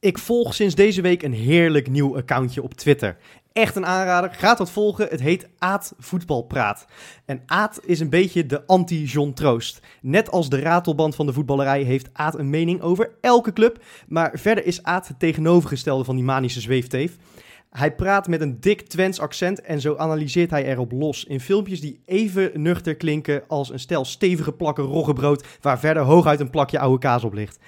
Ik volg sinds deze week een heerlijk nieuw accountje op Twitter. Echt een aanrader, ga dat volgen. Het heet Aad Voetbalpraat. En Aad is een beetje de anti-John Troost. Net als de ratelband van de voetballerij heeft Aad een mening over elke club. Maar verder is Aad het tegenovergestelde van die manische zweefteef. Hij praat met een dik Twents accent en zo analyseert hij erop los in filmpjes die even nuchter klinken als een stel stevige plakken roggebrood waar verder hooguit een plakje oude kaas op ligt.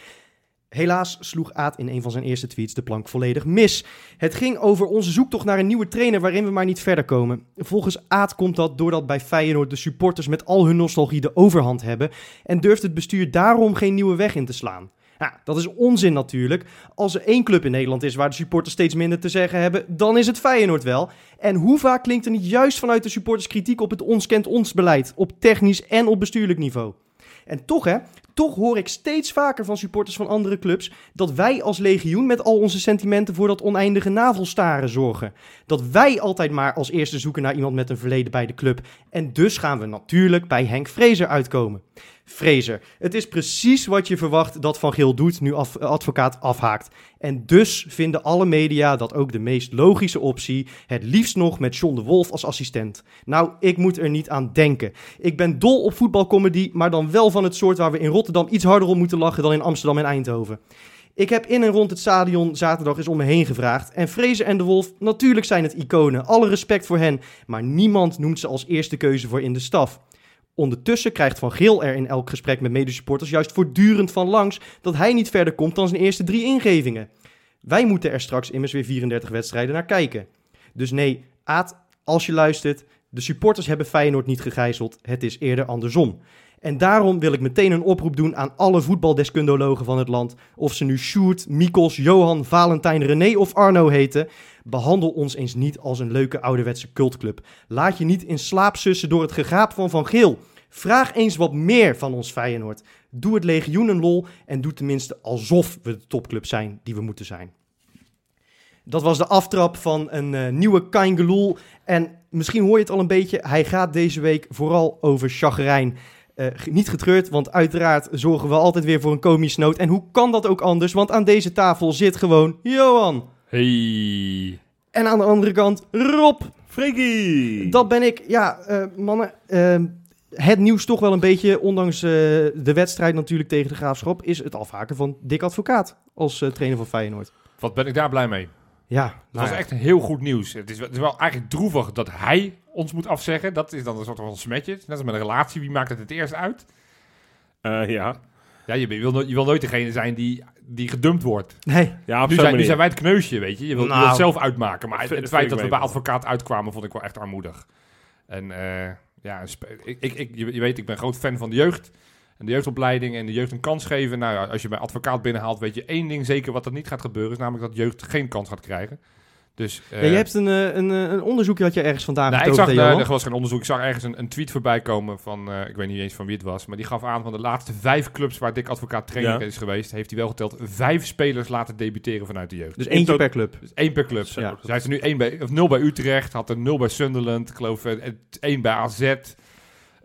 Helaas sloeg Aad in een van zijn eerste tweets de plank volledig mis. Het ging over onze zoektocht naar een nieuwe trainer waarin we maar niet verder komen. Volgens Aad komt dat doordat bij Feyenoord de supporters met al hun nostalgie de overhand hebben en durft het bestuur daarom geen nieuwe weg in te slaan. Ja, dat is onzin natuurlijk. Als er één club in Nederland is waar de supporters steeds minder te zeggen hebben, dan is het Feyenoord wel. En hoe vaak klinkt er niet juist vanuit de supporters kritiek op het ons kent ons beleid, op technisch en op bestuurlijk niveau? En toch hè, toch hoor ik steeds vaker van supporters van andere clubs dat wij als legioen met al onze sentimenten voor dat oneindige navelstaren zorgen. Dat wij altijd maar als eerste zoeken naar iemand met een verleden bij de club. En dus gaan we natuurlijk bij Henk Vrezer uitkomen. Vrezer, het is precies wat je verwacht dat Van Geel doet nu af, advocaat afhaakt. En dus vinden alle media dat ook de meest logische optie, het liefst nog met John de Wolf als assistent. Nou, ik moet er niet aan denken. Ik ben dol op voetbalcomedy, maar dan wel van het soort waar we in Rotterdam iets harder om moeten lachen dan in Amsterdam en Eindhoven. Ik heb in en rond het stadion zaterdag eens om me heen gevraagd. En Vrezer en de Wolf, natuurlijk zijn het iconen. Alle respect voor hen. Maar niemand noemt ze als eerste keuze voor in de staf. Ondertussen krijgt Van Geel er in elk gesprek met medesupporters juist voortdurend van langs dat hij niet verder komt dan zijn eerste drie ingevingen. Wij moeten er straks immers weer 34 wedstrijden naar kijken. Dus nee, Aad, als je luistert, de supporters hebben Feyenoord niet gegijzeld. Het is eerder andersom. En daarom wil ik meteen een oproep doen aan alle voetbaldeskundologen van het land. Of ze nu Sjoerd, Mikos, Johan, Valentijn, René of Arno heten. Behandel ons eens niet als een leuke ouderwetse cultclub. Laat je niet in slaap sussen door het gegaap van Van Geel. Vraag eens wat meer van ons Feyenoord. Doe het legioen een lol en doe tenminste alsof we de topclub zijn die we moeten zijn. Dat was de aftrap van een uh, nieuwe Kaingeloel. En misschien hoor je het al een beetje, hij gaat deze week vooral over chagrijn. Uh, niet getreurd, want uiteraard zorgen we altijd weer voor een komisch noot. En hoe kan dat ook anders? Want aan deze tafel zit gewoon Johan. Hey. En aan de andere kant Rob. Freaky. Dat ben ik. Ja, uh, mannen. Uh, het nieuws toch wel een beetje, ondanks de wedstrijd natuurlijk tegen de Graafschap, is het afhaken van Dick Advocaat als trainer van Feyenoord. Wat ben ik daar blij mee. Ja, dat nou was echt heel goed nieuws. Het is, het is, wel eigenlijk droevig dat hij ons moet afzeggen. Dat is dan een soort van smetje. Net als met een relatie, wie maakt het het eerst uit? Uh, ja. Ja, je, wil nooit, je wil nooit degene zijn die, die gedumpt wordt. Nee. Ja, nu, zijn, nu zijn wij het kneusje, weet je. Je wilt, Nou, je wilt zelf uitmaken. Maar het, het feit dat we bij advocaat uitkwamen, vond ik wel echt armoedig. En eh, ja, ik, ik, ik, je, je weet, ik ben groot fan van de jeugd. En de jeugdopleiding en de jeugd een kans geven. Nou ja, als je bij advocaat binnenhaalt, weet je één ding zeker wat er niet gaat gebeuren. Is namelijk dat jeugd geen kans gaat krijgen. Dus, eh, ja, je hebt een, eh, een, eh, een onderzoekje dat je ergens vandaan nou, ik zag, eh, er was geen onderzoek. Ik zag ergens een, een tweet voorbij komen van, eh, ik weet niet eens van wie het was, maar die gaf aan van de laatste vijf clubs waar Dick Advocaat trainer Ja. is geweest, heeft hij wel geteld vijf spelers laten debuteren vanuit de jeugd. Dus Dus eentje tot- per club. één per club. Zo, Ja. Dus hij heeft er nu één bij, of nul bij Utrecht, had er nul bij Sunderland, ik geloof eh, één bij AZ.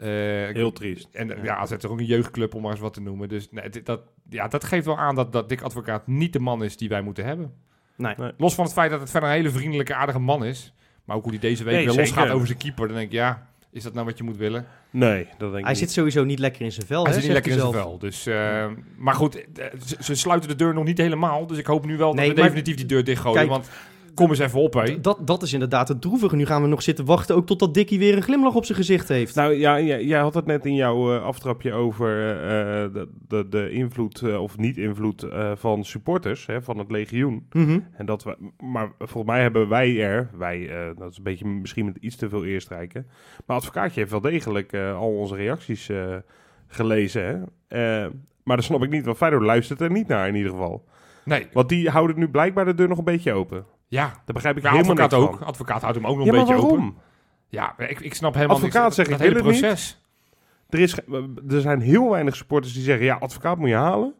Eh, Heel triest. en ja. ja, AZ is ook een jeugdclub om maar eens wat te noemen. Dus nee, dit- dat, ja, dat geeft wel aan dat, dat Dick Advocaat niet de man is die wij moeten hebben. Nee. Nee. Los van het feit dat het verder een hele vriendelijke, aardige man is. Maar ook hoe hij deze week Nee, weer zeker. losgaat over zijn keeper. Dan denk ik, ja, is dat nou wat je moet willen? Nee, dat denk ik Hij niet. zit sowieso niet lekker in zijn vel, Hij hè, zit niet lekker in zijn vel. Dus, eh, maar goed, eh, ze, ze sluiten de deur nog niet helemaal. Dus ik hoop nu wel Nee, dat we definitief die deur dichtgooien. Kijk. want kom eens even op, hé. Dat, dat is inderdaad het droevige. Nu gaan we nog zitten wachten ook totdat Dickie weer een glimlach op zijn gezicht heeft. Nou ja, jij, jij had het net in jouw eh, aftrapje over eh, de, de, de invloed eh, of niet-invloed eh, van supporters, hè, van het legioen. Mhm. En dat we, maar volgens mij hebben wij er, wij, eh, dat is een beetje misschien met iets te veel eerstrijken. Maar advocaatje heeft wel degelijk eh, al onze reacties eh, gelezen. Hè? Eh, Maar dan snap ik niet, want Feyenoord luistert er niet naar in ieder geval. Nee, Want die houden nu blijkbaar de deur nog een beetje open. Ja. Daar begrijp ik Ja, helemaal advocaat niks ook. van. Advocaat houdt hem ook nog Ja, een beetje waarom? open. Ja, ik, ik snap helemaal Advocaat niks. zegt, dat hele niet. proces. Er, is, ge- er zijn heel weinig supporters die zeggen, ja, advocaat moet je halen.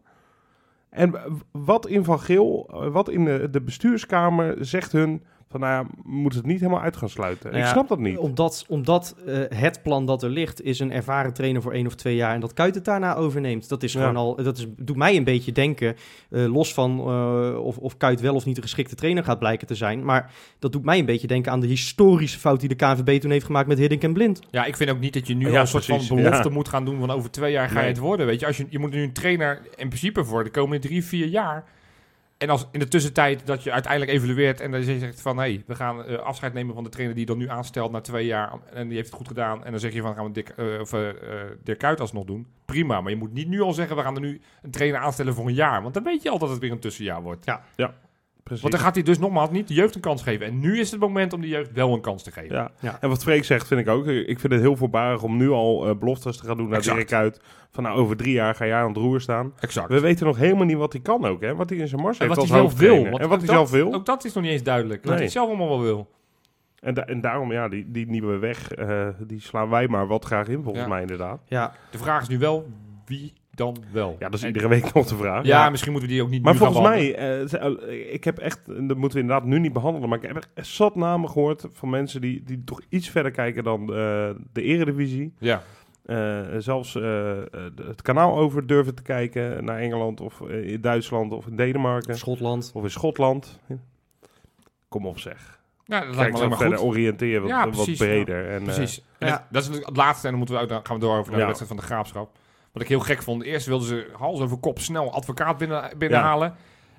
En wat in Van Geel, eh, wat in de, de bestuurskamer zegt hun van, nou ja, we moeten het niet helemaal uit gaan sluiten. Nou ik ja, snap dat niet. Omdat, omdat eh, het plan dat er ligt is een ervaren trainer voor één of twee jaar en dat Kuit het daarna overneemt. Dat is Ja. gewoon al, dat is, doet mij een beetje denken, eh, los van eh, of, of Kuit wel of niet een geschikte trainer gaat blijken te zijn. Maar dat doet mij een beetje denken aan de historische fout die de KNVB toen heeft gemaakt met Hiddink en Blind. Ja, ik vind ook niet dat je nu Ja, al een soort van belofte ja. moet gaan doen van over twee jaar ga Nee. je het worden. Weet je, als je, je moet nu een trainer in principe voor de komende drie, vier jaar. En als in de tussentijd dat je uiteindelijk evalueert en dan je zegt van hé, hey, we gaan eh, afscheid nemen van de trainer die dan nu aanstelt na twee jaar en die heeft het goed gedaan. En dan zeg je van gaan we Dick, eh, of, eh, Dirk Kuyt alsnog doen. Prima, maar je moet niet nu al zeggen we gaan er nu een trainer aanstellen voor een jaar. Want dan weet je al dat het weer een tussenjaar wordt. Precies. Want dan gaat hij dus nogmaals niet de jeugd een kans geven. En nu is het moment om de jeugd wel een kans te geven. Ja. Ja. en wat Freek zegt vind ik ook. Ik vind het heel voorbarig om nu al eh, beloftes te gaan doen naar. Dirk uit. Van nou, over drie jaar ga jij aan het roer staan. Exact. We weten nog helemaal niet wat hij kan ook, hè. Wat hij in zijn mars En heeft wat als hij zelf wil. En wat ook hij zelf dat- wil. Ook dat is nog niet eens duidelijk. Wat Nee. hij zelf allemaal wel wil. En, da- en daarom, ja, die, die nieuwe weg, eh, die slaan wij maar wat graag in, volgens Ja. mij inderdaad. Ja, De vraag is nu wel, wie dan wel? Ja, dat is En- iedere week nog de vraag. Ja, misschien moeten we die ook niet Maar volgens mij, eh, ze- eh, ik heb echt, en dat moeten we inderdaad nu niet behandelen, maar ik heb echt zat namen gehoord van mensen die, die toch iets verder kijken dan eh, de eredivisie. Ja. Eh, zelfs het kanaal over durven te kijken naar Engeland of eh, in Duitsland of in Denemarken Schotland. of in Schotland. Kom op zeg. ja, dat lijkt Kijk me verder goed. oriënteren wat, Ja, wat breder. En, eh, Precies. En ja. het- dat is het laatste en dan moeten we, dan gaan we door over naar Ja. de wedstrijd van de Graafschap. Wat ik heel gek vond. Eerst wilden ze hals over kop snel advocaat binnen, binnenhalen.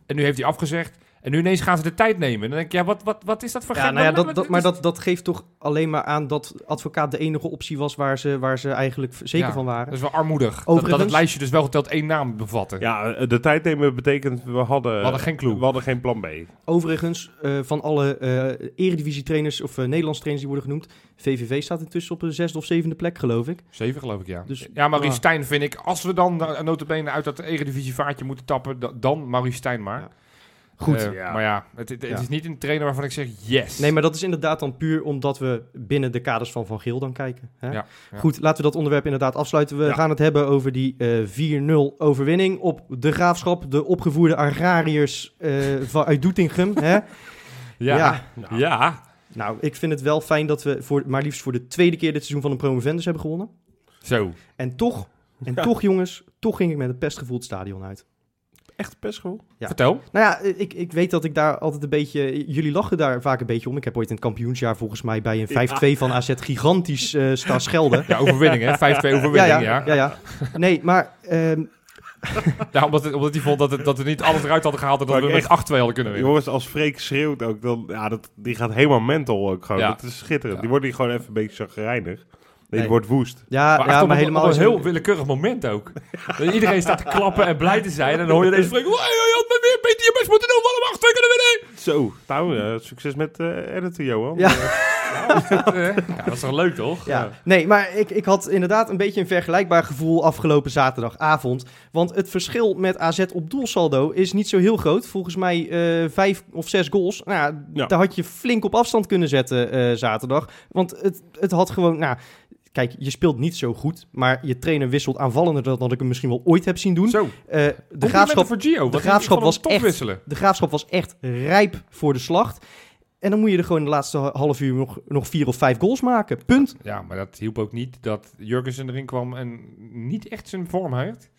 En nu heeft hij afgezegd. En nu ineens gaan ze de tijd nemen. En dan denk ik, ja, wat, wat, wat is dat voor Ja, gek? nou ja, dat, dat, maar dat, dat geeft toch alleen maar aan dat advocaat de enige optie was waar ze, waar ze eigenlijk zeker Ja, van waren. Dat is wel armoedig. Dat, Overigens- dat het lijstje dus wel geteld één naam bevatte. ja, de tijd nemen betekent we hadden, We hadden geen clue. we hadden geen plan B. Overigens, eh, van alle eh eredivisie-trainers of eh Nederlandse trainers die worden genoemd, VVV staat intussen op een zesde of zevende plek, geloof ik. Zeven geloof ik, ja. Dus- ja, Maurice Ja. Stijn vind ik, als we dan uh, notabene uit dat eredivisie vaartje moeten tappen, da- dan Maurice Stijn maar. Goed. Eh, Ja. Maar ja, het, het, het Ja. is niet een trainer waarvan ik zeg yes. Nee, maar dat is inderdaad dan puur omdat we binnen de kaders van Van Geel dan kijken. Hè? Ja, ja. Goed, laten we dat onderwerp inderdaad afsluiten. We Ja. gaan het hebben over die eh 4-0 overwinning op de Graafschap. De opgevoerde agrariërs eh, van uit Doetinchem. hè? Ja. Ja. Ja. ja. Nou, ik vind het wel fijn dat we voor, maar liefst voor de tweede keer dit seizoen van een promovendus hebben gewonnen. Zo. En toch, en Ja. toch jongens, toch ging ik met een pestgevoel het stadion uit. Echt pestgevoel? Ja. Vertel. Nou ja, ik, ik weet dat ik daar altijd een beetje... Jullie lachen daar vaak een beetje om. Ik heb ooit in het kampioensjaar volgens mij bij een 5-2 van AZ gigantisch eh staan schelden. Ja, overwinning hè. 5-2 Ja, overwinning, ja, ja. ja, ja. Nee, maar ehm, Ja, omdat, het- omdat hij vond dat, het, dat we niet alles eruit hadden gehaald en dat Maar we echt- met 8-2 hadden kunnen winnen. Jongens, als Freek schreeuwt ook, dan, ja, dat, die gaat helemaal mental ook gewoon. Ja. Dat is schitterend. Ja. Die wordt hier gewoon even een beetje chagrijnig. Nee, Nee. die wordt woest. ja, Maar, ja, maar op helemaal... op een heel willekeurig moment ook. Iedereen staat te klappen en blij te zijn. En dan hoor je deze spreken. Hey, je had maar weer beter je best moeten doen. We hadden 8-2 kunnen winnen. Zo, nou, eh, succes met eh editen, Johan. Ja. Eh, Ja, dat is toch leuk, toch? Ja, nee, maar ik, ik had inderdaad een beetje een vergelijkbaar gevoel afgelopen zaterdagavond. Want het verschil met AZ op doelsaldo is niet zo heel groot. Volgens mij eh, vijf of zes goals. Nou, daar had je flink op afstand kunnen zetten eh, zaterdag. Want het, het had gewoon... Nou, kijk, je speelt niet zo goed. Maar je trainer wisselt aanvallender dan dat ik hem misschien wel ooit heb zien doen. Zo. Eh, de, graafschap, voor Gio. ik Graafschap was echt- wisselen. de graafschap was echt rijp voor de slacht. En dan moet je er gewoon de laatste half uur nog, nog vier of vijf goals maken. Punt. Ja, maar dat hielp ook niet dat Jurgensen erin kwam en niet echt zijn vorm heeft.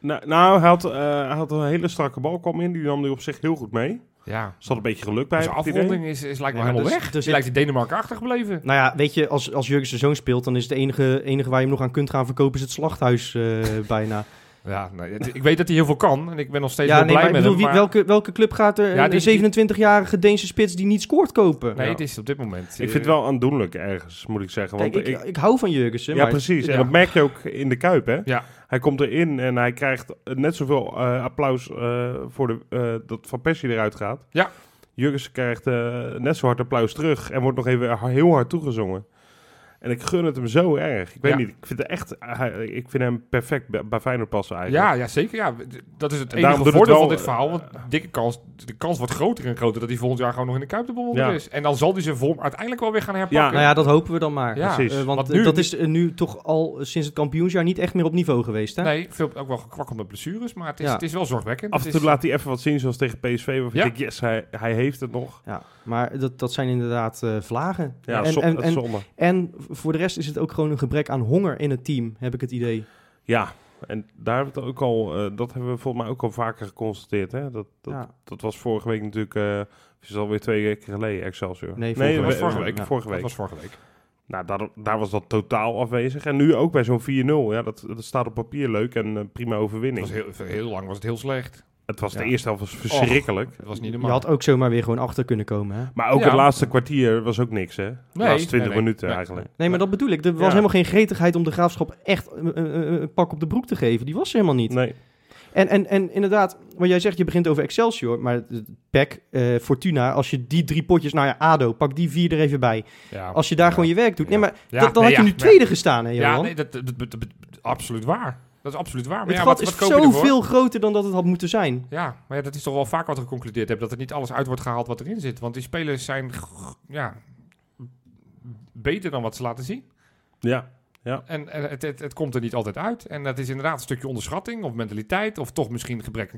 Nou, nou hij, had, eh, hij had een hele strakke bal kwam in. Die nam hij op zich heel goed mee. Ja. Er zat een beetje geluk bij. Het idee. afronding is, is lijkt me Ja, helemaal dus- weg. Dus zit- lijkt hij Denemarken achtergebleven. Nou ja, weet je, als, als Jurgen zijn zoon speelt, dan is het enige, enige waar je hem nog aan kunt gaan verkopen is het slachthuis eh, bijna. Ja, nee, ik weet dat hij heel veel kan. En ik ben nog steeds ja, nee, blij maar met bedoel, hem. maar- welke, welke club gaat er Ja, een die- 27-jarige Deense spits die niet scoort kopen? Nee, Ja. het is op dit moment. Ik vind het wel aandoenlijk ergens, moet ik zeggen. Want Kijk, ik, ik- ik, hou van Jurgensen. ja, maar- precies. En dat merk je ook in de Kuip, hè? Ja. Hij komt erin en hij krijgt net zoveel eh, applaus eh, voor de, eh, dat Van Persie eruit gaat. Ja. Jurgensen krijgt eh, net zo hard applaus terug en wordt nog even heel hard toegezongen. En ik gun het hem zo erg. Ik weet Ja. niet, ik vind, het echt, ik vind hem perfect bij, Feyenoord passen eigenlijk. Ja, ja, zeker. Ja, dat is het En daarom enige het voordeel wel, van dit verhaal. Want dikke kans, de kans wordt groter en groter dat hij volgend jaar gewoon nog in de Kuip te bewonderen Ja. is. En dan zal hij zijn vorm uiteindelijk wel weer gaan herpakken. Nou ja, dat hopen we dan maar. Ja, precies. Eh, want Want nu- dat is eh, nu toch al eh, sinds het kampioensjaar niet echt meer op niveau geweest, hè? Nee, veel, ook wel gekwakkeld met blessures, maar het is, Ja. het is wel zorgwekkend. Af en toe is- laat hij even wat zien, zoals tegen PSV. Waarvan Ja. ik denk, yes, hij, hij heeft het nog. Ja, maar dat, dat zijn inderdaad eh, vlagen. Ja, en, zo- en, en, zonde. en voor de rest is het ook gewoon een gebrek aan honger in het team, heb ik het idee. Ja, en daar hebben we het ook al, eh, dat hebben we volgens mij ook al vaker geconstateerd. Hè? Dat, dat, Ja. dat was vorige week natuurlijk, eh het is alweer twee weken geleden, Excelsior. Nee, vorige we- week. vorige week. Ja, vorige Dat week. was vorige week. Nou, daar, daar was dat totaal afwezig. En nu ook bij zo'n 4-0. Ja, dat, dat staat op papier leuk en eh, prima overwinning. was heel, heel lang was het heel slecht. Het was de eerste helft was verschrikkelijk. Het was niet Je had ook zomaar weer gewoon achter kunnen komen, hè? Maar ook Ja. het laatste kwartier was ook niks, hè? De laatste 20 nee, nee. minuten Nee, eigenlijk. Nee, maar dat bedoel ik. Er was Ja. helemaal geen gretigheid om de graafschap echt een, een- een pak op de broek te geven. Die was er helemaal niet. Nee. En, en, en inderdaad, wat jij zegt, je begint over Excelsior. Maar het PEC, eh, Fortuna, als je die drie potjes... Nou ja, ADO, pak die vier er even bij. Ja. Als je daar Ja. gewoon je werk doet. Nee, maar Ja, dat, dan nee, had je nu ja. tweede gestaan, hè, Johan? Ja, nee, dat, dat, dat- dat- dat- absoluut waar. Dat is absoluut waar. Maar het ja, gat wat, is wat koop je ervoor? zoveel groter dan dat het had moeten zijn. Ja, maar ja, dat is toch wel vaak wat we geconcludeerd hebben. Dat er niet alles uit wordt gehaald wat erin zit. Want die spelers zijn ja, beter dan wat ze laten zien. Ja. En, en het, het, het komt er niet altijd uit. En dat is inderdaad een stukje onderschatting of mentaliteit. Of toch misschien gebrek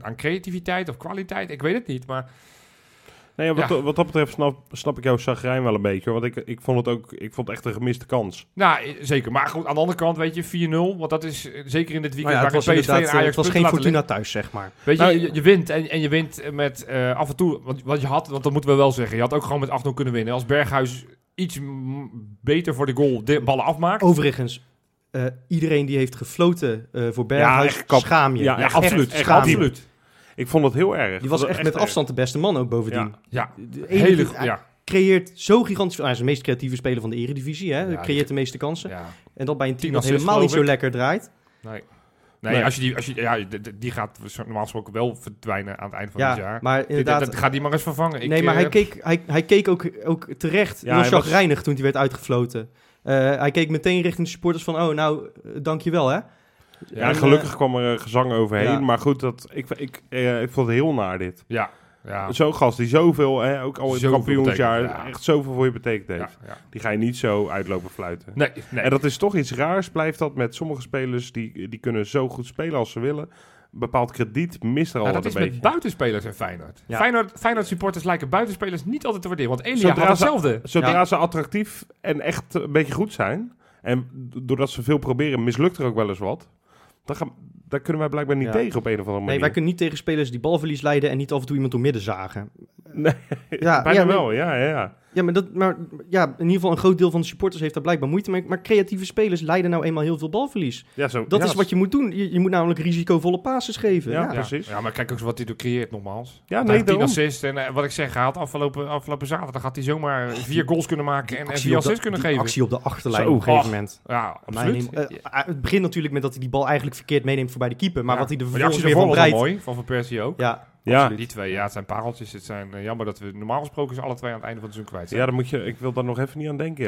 aan creativiteit of kwaliteit. Ik weet het niet. Maar Nee, wat, Ja. wat dat betreft snap, snap ik jouw chagrijn wel een beetje. Want ik, ik vond het ook ik vond het echt een gemiste kans. nou, eh, zeker. Maar goed, aan de andere kant weet je, 4-0. Want dat is eh, zeker in dit weekend Nou ja, het PSV en inderdaad, eh, Ajax het was punten geen Fortuna thuis, zeg maar. Weet je, Nou, je, je wint en, en je wint met eh, af en toe, want wat je had, want dat moeten we wel zeggen, je had ook gewoon met 8-0 kunnen winnen. Als Berghuis iets beter voor de goal de ballen afmaakt. Overigens, eh, iedereen die heeft gefloten eh, voor Berghuis, schaam je. Ja, absoluut. echt schaam je. absoluut. Ik vond het heel erg. Die was echt met erg. afstand de beste man ook bovendien. Ja. Ja, De enige- hele hij ja, creëert zo gigantisch veel. Hij is de meest creatieve speler van de eredivisie. Hè? Ja, creëert de meeste kansen. ja. En dat bij een team dat helemaal niet zo lekker draait. Nee. Nee, Nee. als je die, als je, ja, die gaat normaal gesproken wel verdwijnen aan het eind van Ja, het jaar. maar inderdaad... dat gaat die maar eens vervangen. Ik, nee, maar eh, hij keek, hij, hij keek ook, ook terecht Ja, heel hij was- chagrijnig toen hij werd uitgefloten. Eh, hij keek meteen richting de supporters van... Oh, nou, eh, dankjewel, hè? Ja, En, gelukkig eh, kwam er eh, gezang overheen. ja. Maar goed, dat, ik, ik, eh, ik vond het heel naar dit. Ja, ja. Zo'n gast die zoveel, hè, ook al in het Zoveel kampioensjaar, betekent, ja. echt zoveel voor je betekend heeft. ja, ja. Die ga je niet zo uitlopen fluiten. Nee, nee. En dat is toch iets raars, blijft dat met sommige spelers, die, die kunnen zo goed spelen als ze willen. Een bepaald krediet mist er al wat dat een is beetje. met buitenspelers en Feyenoord. Ja. Feyenoord. Feyenoord supporters lijken buitenspelers niet altijd te waarderen. Want Elia Zodra had ze- hetzelfde. Zodra Ja. ze attractief en echt een beetje goed zijn, en doordat ze veel proberen, mislukt er ook wel eens wat. Gaan, daar kunnen wij blijkbaar niet Ja. tegen op een of andere manier. Nee, wij kunnen niet tegen spelers die balverlies leiden... en niet af en toe iemand door midden zagen. Nee, Ja, bijna ja, maar- wel, ja, ja, ja. Ja, maar, dat, maar ja, in ieder geval een groot deel van de supporters heeft daar blijkbaar moeite mee. Maar creatieve spelers leiden nou eenmaal heel veel balverlies. ja zo, Dat ja, is wat je moet doen. Je, je moet namelijk risicovolle passes geven. Ja, precies. Ja, maar kijk ook eens wat hij er creëert nogmaals. Ja, nee, daarom. assists en eh, wat ik zeg, hij had afgelopen, afgelopen zaterdag had hij zomaar vier goals kunnen maken en, en vier assists kunnen die geven. actie op de achterlijn Zo, op een gegeven moment. Ja, absoluut. neemt- eh, het begint natuurlijk met dat hij die bal eigenlijk verkeerd meeneemt voorbij de keeper. Maar Ja. wat hij er vervolgens weer van breidt. mooi, van Van Persie ook. Ja, Ja. absoluut. Die twee, ja, het zijn pareltjes. Het zijn eh, jammer dat we normaal gesproken ze alle twee aan het einde van het seizoen kwijt zijn. ja, dan moet je, ik wil daar nog even niet aan denken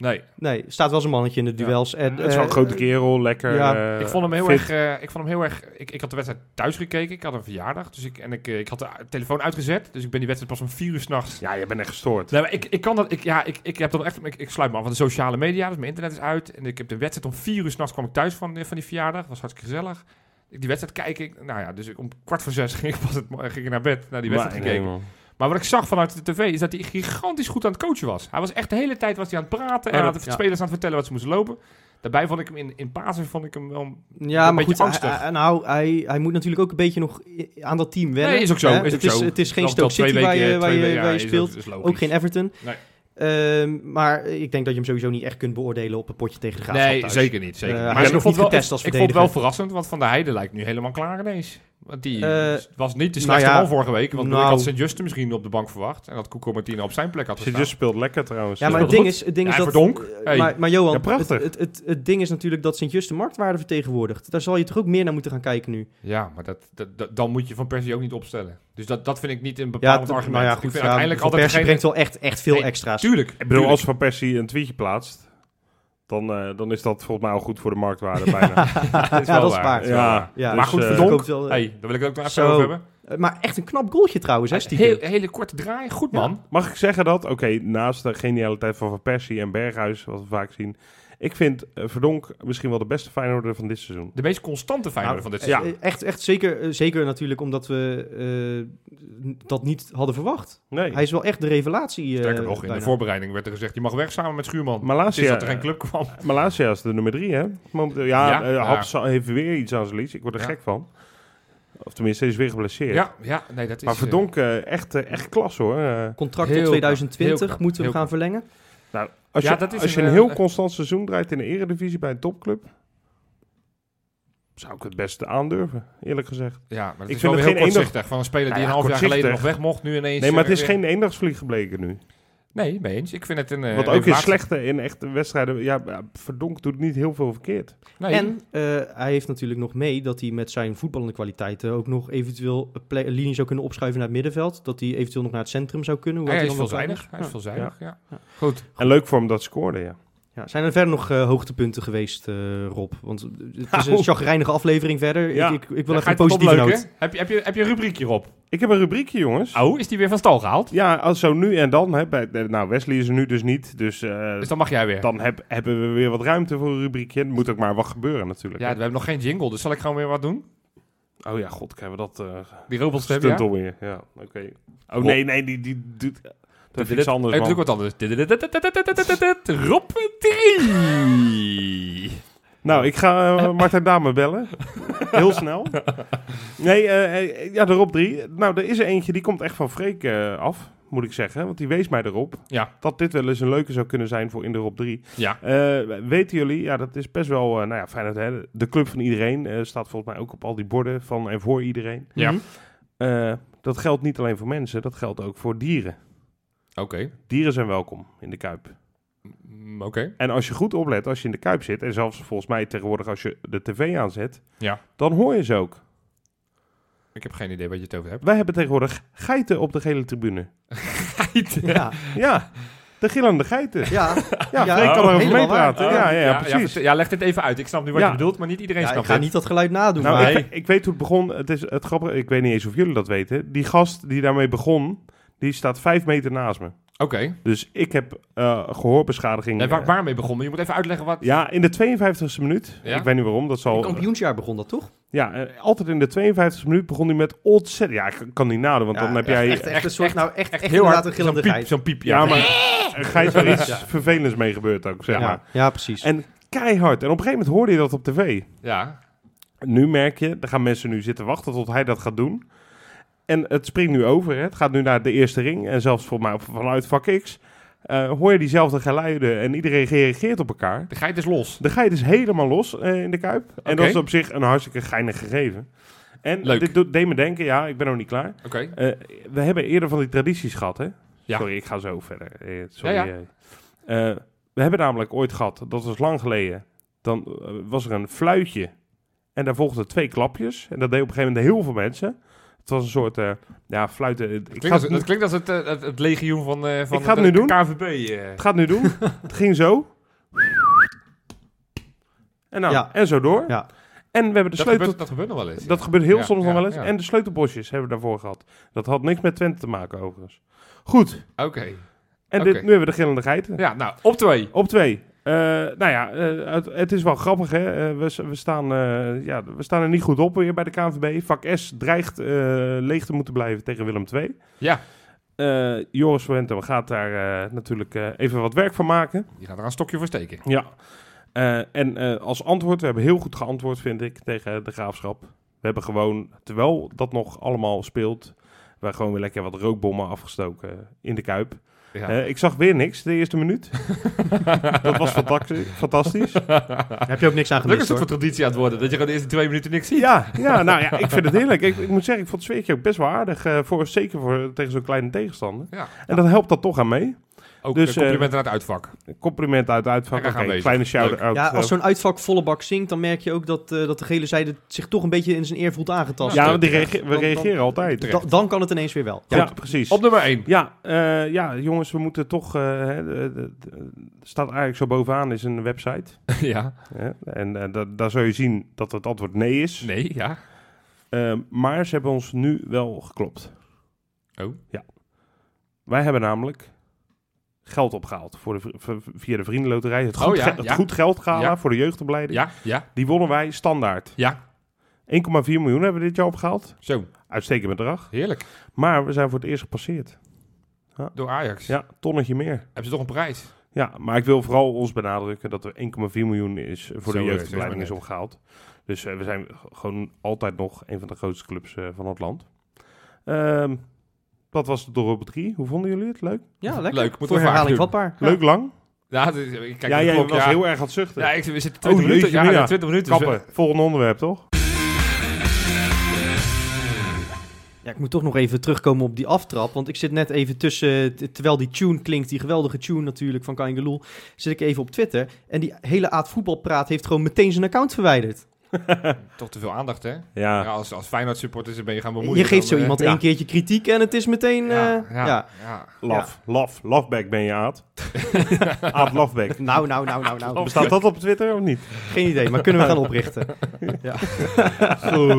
Nee. Nee, staat wel zijn mannetje in de duels. En, Het is wel een eh, grote kerel, lekker. ja. eh, ik vond hem heel fit. erg. eh, ik vond hem heel erg. Ik, ik had de wedstrijd thuis gekeken. Ik had een verjaardag. Dus ik, en ik, eh, ik had de telefoon uitgezet. Dus ik ben die wedstrijd pas om vier uur s'nachts. Ja, je bent echt gestoord. Nee, maar ik, ik kan dat. Ik, ja, ik, ik heb dan echt. Ik, ik sluit me af van de sociale media. Dus mijn internet is uit. En ik heb de wedstrijd om vier uur s'nachts kwam ik thuis van, eh, van die verjaardag. was hartstikke gezellig. Die wedstrijd kijk ik. Nou ja, dus ik, om kwart voor zes ging ik, pas het, ging ik naar bed. Naar die wedstrijd Maar, nee, gekeken. man. Maar wat ik zag vanuit de tv is dat hij gigantisch goed aan het coachen was. Hij was echt de hele tijd was hij aan het praten en Ja, aan de ja. spelers aan het vertellen wat ze moesten lopen. Daarbij vond ik hem in, in Pasen vond ik hem wel... Ja, Een maar beetje goed, hij, angstig. hij- nou, hij, hij moet natuurlijk ook een beetje nog aan dat team wennen. Nee, is ook zo, is het, ook is, zo. het is geen Stoke City waar je, weken- waar je, weken, waar je ja, is speelt. ook- geen Everton. Nee. Ehm, maar ik denk dat je hem sowieso niet echt kunt beoordelen op een potje tegen de Graafschap Nee, thuis. zeker niet. Zeker. Eh, hij maar is nog niet wel, getest ik, als ik vond het wel verrassend, want Van der Heijden lijkt nu helemaal klaar ineens. Want die Eh, was niet de nou slechtste ja, man vorige week. Want nou- ik had Sint-Juste misschien op de bank verwacht. En dat Koeko Martina op zijn plek had gestaan. Sint-Just speelt lekker trouwens. Ja, maar is het ding goed. is, het ding is dat... Verdonk. eh, Hey. Maar, maar Johan, Ja, prachtig. Het, het, het, het ding is natuurlijk dat Sint-Just de marktwaarde vertegenwoordigt. Daar zal je toch ook meer naar moeten gaan kijken nu. Ja, maar dat, dat, dat- dan moet je Van Persie ook niet opstellen. Dus dat, dat vind ik niet een t- argument. nou ja, ik goed. vind ja, uiteindelijk Van altijd Persie brengt wel echt, echt veel Nee, extra's. Tuurlijk. Ik bedoel, tuurlijk. als Van Persie een tweetje plaatst, dan, eh, dan is dat volgens mij al goed voor de marktwaarde bijna. Dat is ja, wel dat is waar, Ja. Ja, Maar Dus, goed, eh, Verdonk. eh, Hey, daar wil ik het ook nog even over hebben. Maar echt een knap goaltje trouwens, hè. Heel, hele korte draai. Goed, man. Mag ik zeggen dat, oké, naast de genialiteit van Van Persie en Berghuis, wat we vaak zien, ik vind eh, Verdonk misschien wel de beste Feyenoorder van dit seizoen. De meest constante Nou, van dit ja. seizoen. Eh, Echt, echt zeker, eh, zeker natuurlijk omdat we eh, dat niet hadden verwacht. Nee, Hij is wel echt de revelatie. eh, Sterker nog, in de voorbereiding werd er gezegd... je mag weg samen met Schuurman. Het is Malasia, dat er geen club kwam. Malasia is de nummer drie, hè? Momenteel, ja, Ja, ja. Haps heeft weer iets aan zijn lies. Ik word er Ja. gek van. Of tenminste, hij is weer geblesseerd. Ja, ja, nee, dat is... maar Verdonk, eh, echt, echt klas hoor. Contract Heel tot knap, 2020 heel knap, moeten we gaan verlengen. Nou, als Ja, je, dat is als je een, een eh, heel eh, constant seizoen draait in de eredivisie bij een topclub, zou ik het beste aandurven, eerlijk gezegd. Ja, maar het Ik is vind wel het geen heel enig- kortzichtig. Van een speler die Nou een half jaar geleden nog weg mocht, nu ineens... Nee, maar het eh, is weer- geen eendagsvlieg gebleken nu. Nee, mee eens. Ik vind het een... eh, Want ook in slechte, in echte wedstrijden, ja, ja, Verdonk doet niet heel veel verkeerd. Nee. En eh, hij heeft natuurlijk nog mee dat hij met zijn voetballende kwaliteiten ook nog eventueel linie zou kunnen opschuiven naar het middenveld. Dat hij eventueel nog naar het centrum zou kunnen. hij is veelzijdig. Hij is Ja. veelzijdig, ja. Ja. Goed. En leuk voor hem dat scoorde, ja. Ja, zijn er verder nog eh, hoogtepunten geweest, eh, Rob? Want het is een Nou. chagrijnige aflevering verder. Ja. Ik, ik, ik wil Ja, even een positieve noot. Heb je, heb, je, heb je een rubriekje op? Ik heb een rubriekje, jongens. Oh, is die weer van stal gehaald? Ja, als zo nu en dan. Hè, bij, nou, Wesley is er nu dus niet. Dus, eh, Dus dan mag jij weer. dan heb, hebben we weer wat ruimte voor een rubriekje. Er moet ook maar wat gebeuren natuurlijk. Ja, we hebben nog geen jingle, dus zal ik gewoon weer wat doen? Oh ja, god, krijgen we dat uh, Die robotstem, stunt ja? alweer. Ja, oké. Oh nee, nee, die, die doet... Dat is iets Dit- anders, Ik doe wat anders. Rob 3. Nou, ik ga eh, Martijn Dame bellen. Heel snel. Nee, eh, eh, ja, de Rob 3. Nou, er is er eentje, die komt echt van Freek eh, af, moet ik zeggen. Want die wees mij erop Ja. dat dit wel eens een leuke zou kunnen zijn voor in de Rob 3. Ja. Eh, weten jullie, ja, dat is best wel, eh, nou ja, fijn dat hè, de club van iedereen eh, staat volgens mij ook op al die borden van en voor iedereen. Ja. Mhm. Eh, dat geldt niet alleen voor mensen, dat geldt ook voor dieren. Oké. Dieren zijn welkom in de Kuip. Mm, Oké. En als je goed oplet, als je in de Kuip zit, en zelfs volgens mij tegenwoordig als je de tv aanzet, Ja. dan hoor je ze ook. Ik heb geen idee wat je het over hebt. Wij hebben tegenwoordig geiten op de gele tribune. Ja, Ja, de gillende geiten. ja. Ja, Ja, Freek kan oh, erover helemaal meepraten. Oh, Ja, ja, ja, precies. Ja, leg dit even uit. Ik snap nu wat Ja. je bedoelt, maar niet iedereen ja ik snapt ga niet dat geluid nadoen. Nou, maar ik, ik weet hoe het begon. Het is het grappige. Ik weet niet eens of jullie dat weten. Die gast die daarmee begon, die staat vijf meter naast me. Oké. Dus ik heb eh gehoorbeschadiging. Nee, waar, eh, waarmee begonnen? Je moet even uitleggen wat... ja, in de 52e minuut. Ja? Ik weet niet waarom. Dat in zal. kampioensjaar begon dat toch? Ja, eh, altijd in de 52e minuut begon hij met ontzettend. Ja, ik kan niet nadoen, want Ja, dan heb echt, jij. echt, echt een soort, nou echt, echt, Heel hard. een Zo'n gillende piep, piep. ja, Ja, maar er gaat wel iets Ja. vervelends mee gebeurd ook, zeg ja, maar. ja, precies. En keihard. En op een gegeven moment hoorde je dat op tv. Ja. Nu merk je, er gaan mensen nu zitten wachten tot hij dat gaat doen. En het springt nu over. Hè. Het gaat nu naar de eerste ring. En zelfs voor mij vanuit vak X eh, hoor je diezelfde geluiden. En iedereen reageert op elkaar. De geit is los. De geit is helemaal los eh, in de Kuip. En dat is op zich een hartstikke geinig gegeven. En Leuk. dit doet, deed me denken, ja, ik ben nog niet klaar. Oké. Eh, we hebben eerder van die tradities gehad, hè? Ja. Sorry, ik ga zo verder. Sorry. Ja, ja. we hebben namelijk ooit gehad, dat was lang geleden, dan was er een fluitje en daar volgden twee klapjes. En dat deed op een gegeven moment heel veel mensen. Het was een soort, eh, ja, fluiten. Ik Klinkt als, het, het klinkt als het, eh, het, het legioen van, eh van Ik ga het de, nu doen. KVB. eh. het gaat nu doen. het ging zo. En, nou, Ja. en zo door. Ja. En we hebben de Dat sleutel... gebeurt, dat gebeurt nog wel eens. Dat gebeurt heel Ja, soms nog wel eens. ja. En de sleutelbosjes hebben we daarvoor gehad. Dat had niks met Twente te maken overigens. Goed. Oké. En dit, nu hebben we de gillende geiten. Ja, nou, op twee. Op twee. Eh, nou ja, eh, het, het is wel grappig. Hè? Eh, we, we, staan, ja, we staan er niet goed op weer bij de KNVB. Vak S dreigt leeg te moeten blijven tegen Willem II. Ja. Joris Fuente gaat daar natuurlijk even wat werk van maken. Die gaat er een stokje voor steken. Ja. En als antwoord, we hebben heel goed geantwoord, vind ik, tegen de graafschap. We hebben gewoon, terwijl dat nog allemaal speelt, we gewoon weer lekker wat rookbommen afgestoken in de kuip. Ja. Eh, ik zag weer niks de eerste minuut. dat was fantastisch. fantastisch. Daar heb je ook niks aan Gelukkig gemist is het voor traditie aan het worden. Dat je gewoon de eerste twee minuten niks ziet. Ja, ja, nou ja, ik vind het heerlijk. Ik, ik moet zeggen, ik vond het sfeertje ook best wel aardig. eh, voor, zeker voor, tegen zo'n kleine tegenstander. Ja. En dat helpt dat toch aan mee. Ook Dus, complimenten aan het uitvak. Compliment uit de uitvak. Aanwezig. kleine shout-out. Ja, als eh, zo'n uitvak volle bak zingt, dan merk je ook dat, eh, dat de gele zijde zich toch een beetje in zijn eer voelt aangetast. ja, Ja, want reage- we Dan- dan- reageren altijd. Dan kan het ineens weer wel. Ja, Ja, precies. Op nummer 1. Ja, eh, ja, jongens, we moeten toch... eh, hè, de- de- de- staat eigenlijk zo bovenaan is een website. ja. Hè, en eh, da- daar zul je zien dat het antwoord nee is. Nee, ja. Eh, maar ze hebben ons nu wel geklopt. Oh. Ja. Wij hebben namelijk geld opgehaald voor de, via de Vriendenloterij. Het Oh goed, ja, het ja. goed geld gala Ja. voor de jeugdopleiding. Ja, ja, Die wonnen wij standaard. 1,4 ja. miljoen hebben we dit jaar opgehaald. Zo, Uitstekend bedrag. heerlijk. Maar we zijn voor het eerst gepasseerd. Door Ajax. Ja, tonnetje meer. Hebben ze toch een prijs? Ja, maar ik wil vooral ons benadrukken dat er 1,4 miljoen is voor Zo, de jeugdopleiding is opgehaald. Dus eh, we zijn gewoon altijd nog een van de grootste clubs eh, van het land. Ehm, dat was de Dorp 3. Hoe vonden jullie het? Leuk? ja lekker. Leuk, moeten Voor herhaling vatbaar. Leuk lang? Ja, ik kijk ja, naar de jij klok, was ja. heel erg aan het zuchten. Ja, ik, we zitten 20 Oh, minuten. jeetje, Ja, mina. ja, 20 minuten. dus Kappen. Volgende onderwerp, toch? Ja, ik moet toch nog even terugkomen op die aftrap. Want ik zit net even tussen, terwijl die tune klinkt, die geweldige tune natuurlijk van Kain Geloel, zit ik even op Twitter. En die hele Aad Voetbalpraat heeft gewoon meteen zijn account verwijderd. Toch te veel aandacht, hè? Ja, Ja. als, als Feyenoord supporters ben je gaan bemoeien. je geeft dan, zo eh, iemand ja. één keertje kritiek en het is meteen... Ja, eh, ja, ja. ja. Love, love, loveback ben je, Aad. Aad Loveback. Nou, nou, nou, nou, nou. Bestaat dat op Twitter of niet? Geen idee, maar kunnen we gaan oprichten. ja. Goed.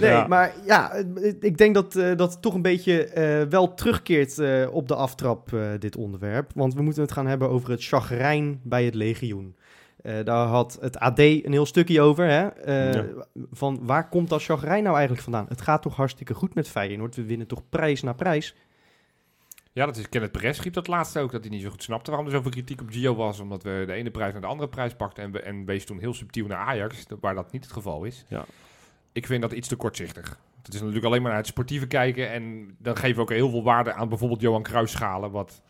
Nee, Ja. maar ja, ik denk dat eh, dat het toch een beetje eh, wel terugkeert eh, op de aftrap, eh, dit onderwerp. Want we moeten het gaan hebben over het chagrijn bij het legioen. Eh, daar had het AD een heel stukje over. Hè? Eh, Ja. Van waar komt dat chagrijn nou eigenlijk vandaan? Het gaat toch hartstikke goed met Feyenoord. We winnen toch prijs na prijs. Ja, dat is Kenneth Perez schreef dat laatst ook, dat hij niet zo goed snapte waarom er zoveel kritiek op Gio was. Omdat we de ene prijs naar de andere prijs pakten en, we, en wees toen heel subtiel naar Ajax, waar dat niet het geval is. Ja. Ik vind dat iets te kortzichtig. Het is natuurlijk alleen maar naar het sportieve kijken en dan geven we ook heel veel waarde aan bijvoorbeeld Johan Cruijffschalen, wat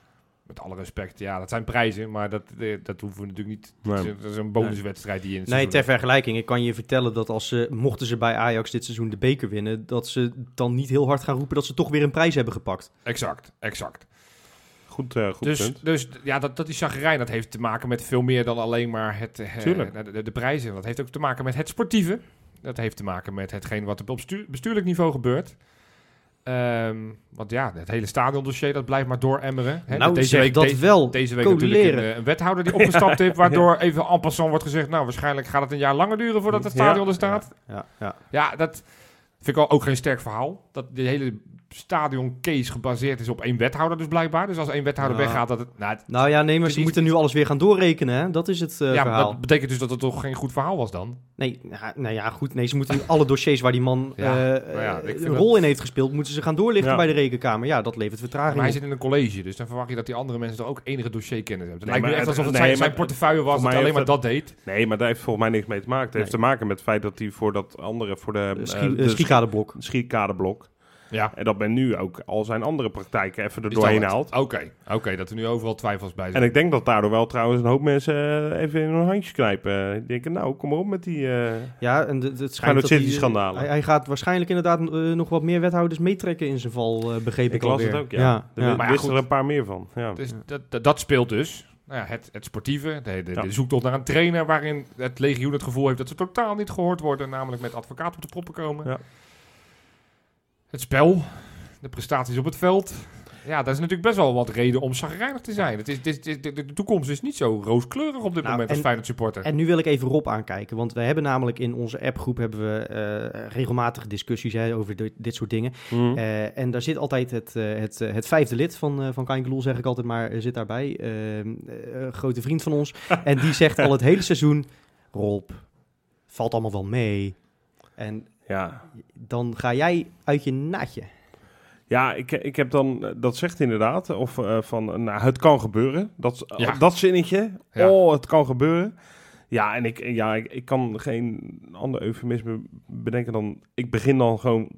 met alle respect, ja, dat zijn prijzen, maar dat, eh, dat hoeven we natuurlijk niet. Nee. Dat, is, dat is een bonuswedstrijd die je in het Nee, ter vergelijking. Ik kan je vertellen dat als ze, mochten ze bij Ajax dit seizoen de beker winnen, dat ze dan niet heel hard gaan roepen dat ze toch weer een prijs hebben gepakt. Exact, exact. Goed, eh, goed Dus, punt. dus ja, dat, dat die chagrijn, dat heeft te maken met veel meer dan alleen maar het, eh, Tuurlijk. de, de, de prijzen. Dat heeft ook te maken met het sportieve. Dat heeft te maken met hetgeen wat er op bestuur- bestuurlijk niveau gebeurt. Ehm, want ja, het hele stadiondossier, dat blijft maar dooremmeren. Hè, nou, deze week, dat deze- wel. Deze week natuurlijk een, eh, een wethouder die opgestapt heeft, waardoor even en passant wordt gezegd, nou, waarschijnlijk gaat het een jaar langer duren voordat het stadion er staat. Ja, ja. Ja, dat vind ik wel ook geen sterk verhaal. Dat de hele stadioncase gebaseerd is op één wethouder dus blijkbaar. Dus als één wethouder Ja. weggaat, dat het... Nou, het- Nou ja, nee, maar ze moeten nu alles weer gaan doorrekenen. Hè? Dat is het eh, ja, maar verhaal. dat betekent dus dat het toch geen goed verhaal was dan? Nee, ja, nou ja, goed. Nee, ze moeten nu alle dossiers waar die man Ja, eh, nou ja, een dat- rol in heeft gespeeld, moeten ze gaan doorlichten Ja. bij de rekenkamer. Ja, dat levert vertraging Maar hij op. zit in een college, dus dan verwacht je dat die andere mensen toch ook enige dossierkennis hebben. Het Nee, lijkt me maar echt alsof het nee, zijn, portefeuille was dat alleen maar dat deed. Nee, maar daar heeft volgens mij niks mee te maken. Het heeft te maken met het feit dat hij voor dat andere, voor de, De eh, schie- de schiekaderblok. Ja. En dat men nu ook al zijn andere praktijken even er Is doorheen haalt. Oké, oké, dat er nu overal twijfels bij En zijn. ik denk dat daardoor wel trouwens een hoop mensen eh, even in hun handjes knijpen. Die denken, nou, kom maar op met die... eh, Ja, en het schijnt dat hij, City-schandalen. Hij, hij gaat waarschijnlijk inderdaad eh, nog wat meer wethouders meetrekken in zijn val, eh, begreep ik, ik las alweer. het ook, ja. Er ja. Maar ja, wisten goed. er een paar meer van. Ja. Dus dat, dat, dat speelt dus. Nou ja, het, het sportieve, de, de, Ja. de zoektocht naar een trainer waarin het legioen het gevoel heeft dat ze totaal niet gehoord worden, namelijk met advocaat op de proppen komen. Ja. Het spel, de prestaties op het veld. Ja, dat is natuurlijk best wel wat reden om chagrijnig te zijn. Het is, dit, is- dit- de, de toekomst is niet zo rooskleurig op dit Nou, moment als en- Feyenoord supporter. En nu wil ik even Rob aankijken, want we hebben namelijk in onze appgroep hebben we eh, regelmatig discussies hè, over dit, dit soort dingen. Hm. Eh, en daar zit altijd het, eh, het, het vijfde lid van, uh, van Kain zeg ik altijd maar, zit daarbij. Eh, eh, een grote vriend van ons. en die zegt al het hele seizoen, Rob, valt allemaal wel mee. En ja. dan ga jij uit je naadje. Ja, ik, ik heb dan, eh, dat zegt inderdaad, of eh, van, eh, nou, het kan gebeuren. Dat, Ja. dat zinnetje, Ja. oh, het kan gebeuren. Ja, en ik, ja, ik, ik kan geen ander eufemisme bedenken dan, ik begin dan gewoon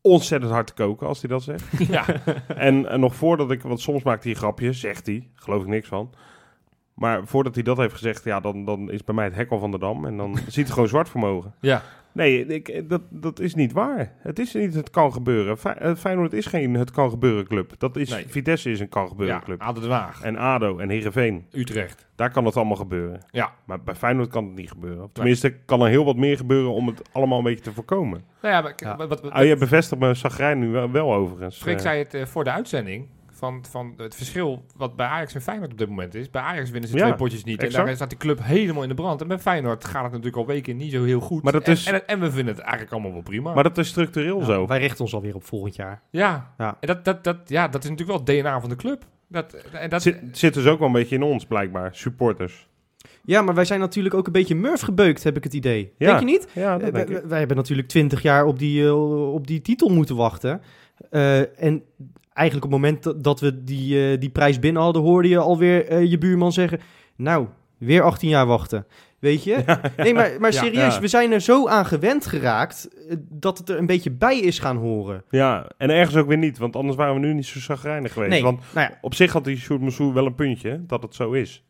ontzettend hard te koken als hij dat zegt. ja. en, en nog voordat ik, want soms maakt hij een grapje, zegt hij, geloof ik niks van. Maar voordat hij dat heeft gezegd, ja, dan, dan is bij mij het hek al van de dam. En dan ziet hij gewoon zwart vermogen. ja. Nee, ik, dat, dat is niet waar. Het is niet het kan gebeuren. Fey- eh, Feyenoord is geen het kan gebeuren club. Dat is, Nee. Vitesse is een kan gebeuren ja. club. Den Haag. En ADO en Heerenveen, Utrecht. daar kan het allemaal gebeuren. Ja. Maar bij Feyenoord kan het niet gebeuren. Of tenminste, kan er heel wat meer gebeuren om het allemaal een beetje te voorkomen. Nou ja, maar, Ja. Wat, wat, wat- Ah, je bevestigt mijn zagrijn nu wel, wel overigens. Freek Eh, zei het eh, voor de uitzending. Van, van het verschil wat bij Ajax en Feyenoord op dit moment is. Bij Ajax winnen ze Ja, twee potjes niet. En daar staat die club helemaal in de brand. En bij Feyenoord gaat het natuurlijk al weken niet zo heel goed. Maar dat En- is- en, en, we vinden het eigenlijk allemaal wel prima. maar dat is structureel Ja, zo. Wij richten ons alweer op volgend jaar. ja, Ja. En dat, dat, dat, ja, dat is natuurlijk wel het DNA van de club. Dat, en dat, Het zit, zit dus ook wel een beetje in ons, blijkbaar. Supporters. Ja, maar wij zijn natuurlijk ook een beetje Murph gebeukt, heb ik het idee. Ja. Denk je niet? Ja, dat Eh, denk wij, ik. wij hebben natuurlijk twintig jaar op die, eh, op die titel moeten wachten. Eh, en eigenlijk op het moment dat- we die, eh, die prijs binnen hadden, hoorde je alweer eh, je buurman zeggen... Nou, weer 18 jaar wachten. Weet je? Nee, maar, maar Ja, serieus, ja. we zijn er zo aan gewend geraakt eh, dat het er een beetje bij is gaan horen. Ja, en ergens ook weer niet. Want anders waren we nu niet zo zagrijnig geweest. Nee, Want nou ja, op zich had die Sjoerd Moussou wel een puntje, hè, dat het zo is.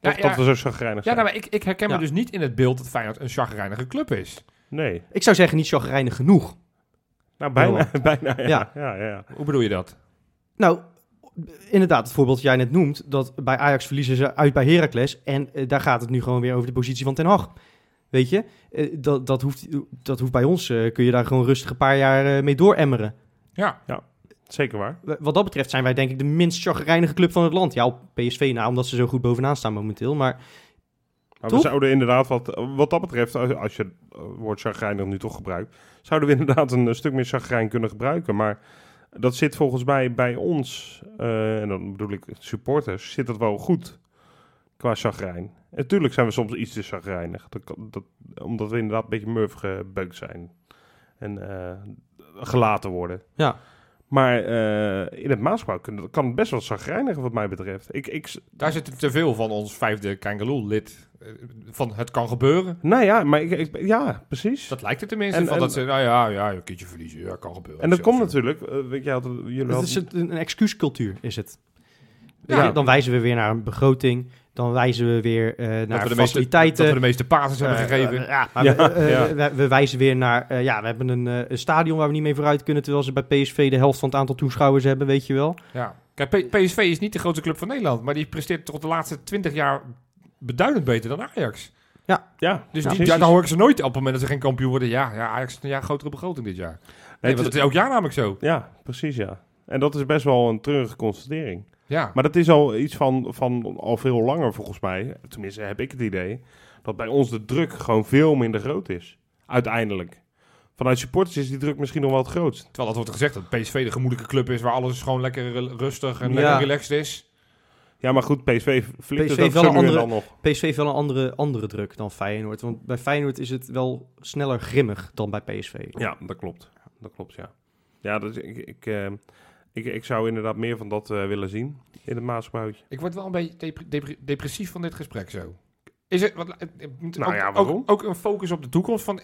Ja, Of ja. dat we zo zagrijnig ja, zijn. nou, maar ik, ik herken Ja. me dus niet in het beeld dat Feyenoord een chagrijnige club is. Nee. ik zou zeggen niet chagrijnig genoeg. Nou, bijna. bijna ja. Ja. Ja. Ja, ja, Hoe bedoel je dat? Nou, inderdaad, het voorbeeld dat jij net noemt, dat bij Ajax verliezen ze uit bij Heracles. En eh, daar gaat het nu gewoon weer over de positie van Ten Hag. Weet je, Eh, dat, dat, hoeft, dat hoeft bij ons, eh, kun je daar gewoon rustig een paar jaar mee dooremmeren. Ja, Zeker waar. Wat dat betreft zijn wij denk ik de minst chagrijnige club van het land. Ja, op PSV na, omdat ze zo goed bovenaan staan momenteel. Maar Maar we zouden inderdaad, wat, wat dat betreft, als, als je het woord chagrijnig nu toch gebruikt, zouden we inderdaad een, stuk meer chagrijn kunnen gebruiken. Maar dat zit volgens mij bij ons, eh, en dan bedoel ik supporters, zit dat wel goed qua chagrijn. Natuurlijk zijn we soms iets te chagrijnig, dat, dat, omdat we inderdaad een beetje murf gebeukt zijn en eh, gelaten worden. ja, Maar eh, in het Maasbouw kan, kan het best wel chagrijnig wat mij betreft. Ik, ik, daar zitten te veel van ons vijfde Kangaloo-lid eh, van het kan gebeuren. nou ja, maar ik, ik- ja, precies. Dat lijkt het tenminste. En- van en- dat ze, nou ja, ja, een keertje verliezen. Ja, kan gebeuren. En dat komt natuurlijk, weet je, had, jullie het hadden- is het- een excuuscultuur is het. Ja. Dan wijzen we weer naar een begroting. Dan wijzen we weer eh, Dat we, naar de meeste, faciliteiten. dat we de meeste passes hebben Eh, gegeven. eh, ja, maar Ja, we, eh, ja. we, we wijzen weer naar... eh, ja, we hebben een, een stadion waar we niet mee vooruit kunnen... terwijl ze bij PSV de helft van het aantal toeschouwers hebben, weet je wel. Ja. Kijk, P- PSV is niet de grootste club van Nederland, maar die presteert toch de laatste 20 jaar beduidend beter dan Ajax. ja, Dus ja, die, precies. ja, dan hoor ik ze nooit op het moment dat ze geen kampioen worden. Ja, ja Ajax heeft een jaar grotere begroting dit jaar. Nee, want is- dat is elk jaar namelijk zo. ja, precies ja. En dat is best wel een treurige constatering. Ja, Maar dat is al iets van, van al veel langer volgens mij, tenminste heb ik het idee, dat bij ons de druk gewoon veel minder groot is. Uiteindelijk. Vanuit supporters is die druk misschien nog wel het grootst. terwijl dat wordt gezegd dat PSV de gemoedelijke club is waar alles gewoon lekker ru- rustig en Ja. lekker relaxed is. Ja, maar goed, PSV flikt PSV wel zo een andere- dan nog. PSV heeft wel een andere, andere druk dan Feyenoord. Want bij Feyenoord is het wel sneller grimmig dan bij PSV. Ja, dat klopt. Dat klopt, ja. Ja, dat, ik, ik, eh, ik, ik zou inderdaad meer van dat eh, willen zien in het Maasbouwtje. Ik word wel een beetje depre- depre- depressief van dit gesprek zo. Is het, wat, Nou ook, ja, waarom? Ook, ook een focus op de toekomst van...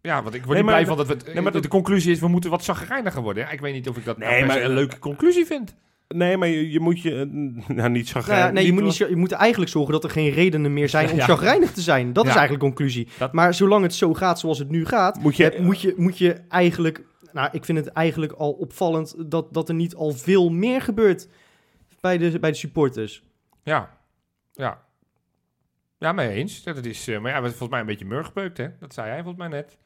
Ja, want ik word Nee, niet blij de- van dat we... het- nee, maar de, dat- conclusie is, we moeten wat zagrijniger worden. Ja, ik weet niet of ik dat Nee, nou maar- een leuke conclusie vind. Nee, maar je, je moet je, eh, nou niet Nou chagrijnig. ja, nee, je moet, niet, je moet eigenlijk zorgen dat er geen redenen meer zijn om Ja. chagrijnig te zijn. Dat is eigenlijk de conclusie. Dat- Maar zolang het zo gaat zoals het nu gaat, Moet je- heb- moet, je, moet je eigenlijk... Nou, ik vind het eigenlijk al opvallend dat, dat er niet al veel meer gebeurt bij de, bij de supporters. Ja, ja. Ja, mee eens. Dat is, eh, maar ja, we zijn volgens mij een beetje murgebeukt, hè? Dat zei hij volgens mij net.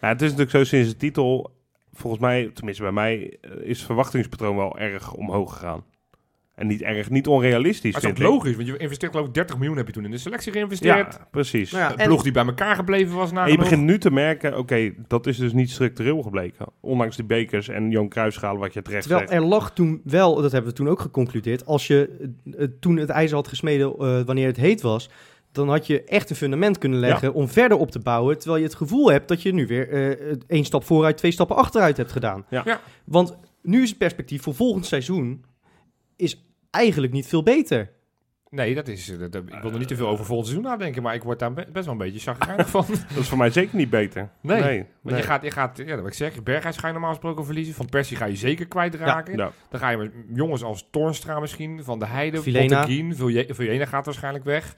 Ja, het is natuurlijk zo sinds de titel, volgens mij, tenminste bij mij, eh, is het verwachtingspatroon wel erg omhoog gegaan. En niet erg, niet onrealistisch, Maar dat is ook logisch, want je investeert geloof ik 30 miljoen heb je toen in de selectie geïnvesteerd. Ja, precies. Nou ja, Een en- ploeg die bij elkaar gebleven was en na je begint nu te merken, oké, dat is dus niet structureel gebleken. Ondanks die bekers en Johan Cruijffschalen, wat je terecht Terwijl zegt. er lag toen wel, dat hebben we toen ook geconcludeerd, als je eh, toen het ijzer had gesmeden eh, wanneer het heet was, dan had je echt een fundament kunnen leggen om verder op te bouwen, terwijl je het gevoel hebt dat je nu weer eh, één stap vooruit, twee stappen achteruit hebt gedaan. Ja. Ja. Want nu is het perspectief voor volgend seizoen is eigenlijk niet veel beter. Nee, dat is, eh, dat- dat- ik wil er niet te veel over volgend seizoen nadenken, maar ik word daar be- best wel een beetje chagrijnig van. Dat is voor mij zeker niet beter. Nee, nee. Want nee. je gaat, je gaat, ja, dat wil ik zeggen, Berghuis ga je normaal gesproken verliezen. Van Persie ga je zeker kwijtraken. Ja. Dan ga je met jongens als Toornstra misschien, Van de Heide, Vilena. Vilena gaat waarschijnlijk weg.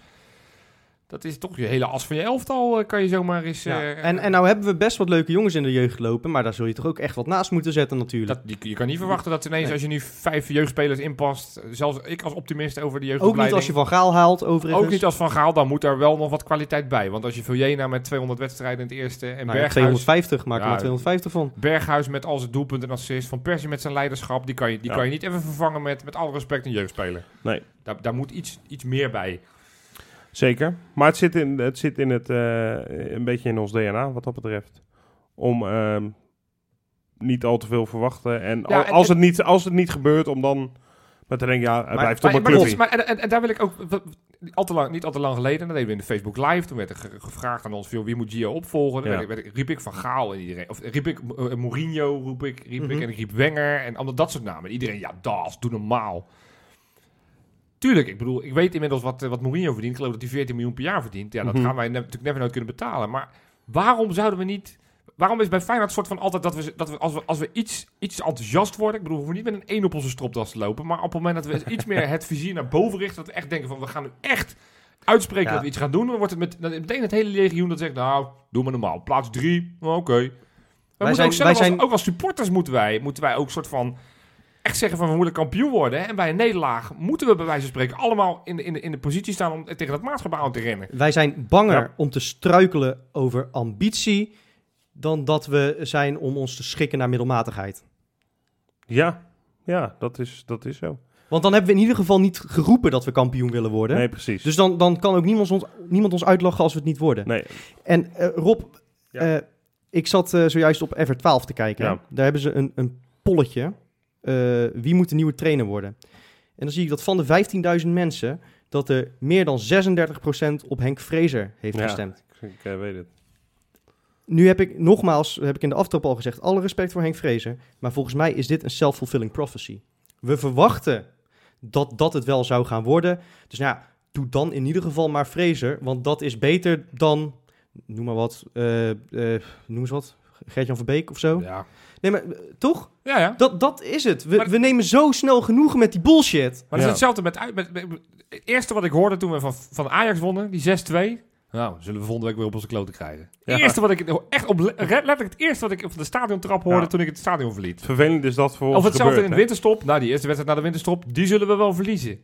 Dat is toch je hele as van je elftal, eh, kan je zomaar eens... Ja. eh, En, en nou hebben we best wat leuke jongens in de jeugd lopen, maar daar zul je toch ook echt wat naast moeten zetten natuurlijk. dat, je kan niet verwachten dat ineens Nee. als je nu vijf jeugdspelers inpast, zelfs ik als optimist over de ook jeugdopleiding... niet als je Van Gaal haalt overigens. Ook niet als Van Gaal, dan moet er wel nog wat kwaliteit bij. Want als je Vilena met 200 wedstrijden in het eerste en Nou Berghuis... 250, maak er Ja, maar 250 van. Berghuis met al zijn doelpunten en assist. Van Persie met zijn leiderschap. Die kan je, die Ja. kan je niet even vervangen met, met alle respect een jeugdspeler. Nee. Daar, daar moet iets, iets meer bij. Zeker. Maar het zit, in, het zit in het, eh, een beetje in ons DNA, wat dat betreft. Om ehm, niet al te veel verwachten. En, Ja, al- en- als, het niet, als het niet gebeurt, om dan te denken, ja, het blijft toch maar, maar, clubje. maar- en, en, en daar wil ik ook... Al te lang, niet al te lang geleden, dat deden we in de Facebook Live. Toen werd er ge- gevraagd aan ons, veel, wie moet Gio opvolgen? Dan Ja. werd, riep ik Van Gaal en iedereen. Of riep ik eh, Mourinho, roep ik, riep ik. Mhm. En ik riep Wenger en allemaal dat soort namen. Iedereen, ja, das, doe normaal. Tuurlijk, ik bedoel, ik weet inmiddels wat, eh, wat Mourinho verdient. Ik geloof dat hij 14 miljoen per jaar verdient. Ja, dat Mhm. gaan wij ne- natuurlijk never nooit kunnen betalen. Maar waarom zouden we niet... Waarom is bij Feyenoord soort van altijd dat we, dat we als we, als we iets, iets enthousiast worden... Ik bedoel, we hoeven niet met een één op onze stropdas te lopen. Maar op het moment dat we iets meer het vizier naar boven richten... dat we echt denken van, we gaan nu echt uitspreken Ja. dat we iets gaan doen... dan wordt het met, dan meteen het hele legioen dat zegt... Nou, doe maar normaal. Plaats drie, oké. Wij zijn- ook, zelf wij als, zijn- ook als supporters moeten wij, moeten wij ook soort van... Echt zeggen van we moeten kampioen worden. hè. En bij een nederlaag moeten we bij wijze van spreken allemaal in de, in de, in de positie staan om tegen dat maatschappij aan te rennen. Wij zijn banger Ja. om te struikelen over ambitie dan dat we zijn om ons te schikken naar middelmatigheid. Ja, ja dat, is, dat is zo. Want dan hebben we in ieder geval niet geroepen dat we kampioen willen worden. Nee, precies. Dus dan, dan kan ook niemand ons, niemand ons uitlachen als we het niet worden. nee. En eh, Rob, Ja. eh, ik zat eh, zojuist op Ever 12 te kijken. Ja. Daar hebben ze een, een polletje. Eh, wie moet de nieuwe trainer worden? En dan zie ik dat van de 15.000 mensen... dat er meer dan 36% op Henk Vrezer heeft Ja. gestemd. Ik eh, weet het. Nu heb ik nogmaals, heb ik in de aftrap al gezegd... alle respect voor Henk Vrezer. Maar volgens mij is dit een self-fulfilling prophecy. We verwachten dat dat het wel zou gaan worden. Dus nou ja, doe dan in ieder geval maar Vrezer. Want dat is beter dan, noem maar wat, eh, noem eens wat, Gert-Jan Verbeek of zo. Ja, Nee, maar toch? ja. ja. Dat, dat is het. We, Maar- we nemen zo snel genoegen met die bullshit. Maar het Ja. is hetzelfde met, uit- met, met- Het eerste wat ik hoorde toen we van, van Ajax wonnen, die 6-2. Nou, zullen we volgende week weer op onze kloten krijgen. Het Ja. eerste wat ik... Echt op, letterlijk het eerste wat ik op de stadiontrap hoorde Ja. toen ik het stadion verliet. Vervelend is dat voor Of ons hetzelfde gebeurd, in de winterstop. Nou, die eerste wedstrijd na de winterstop, die zullen we wel verliezen.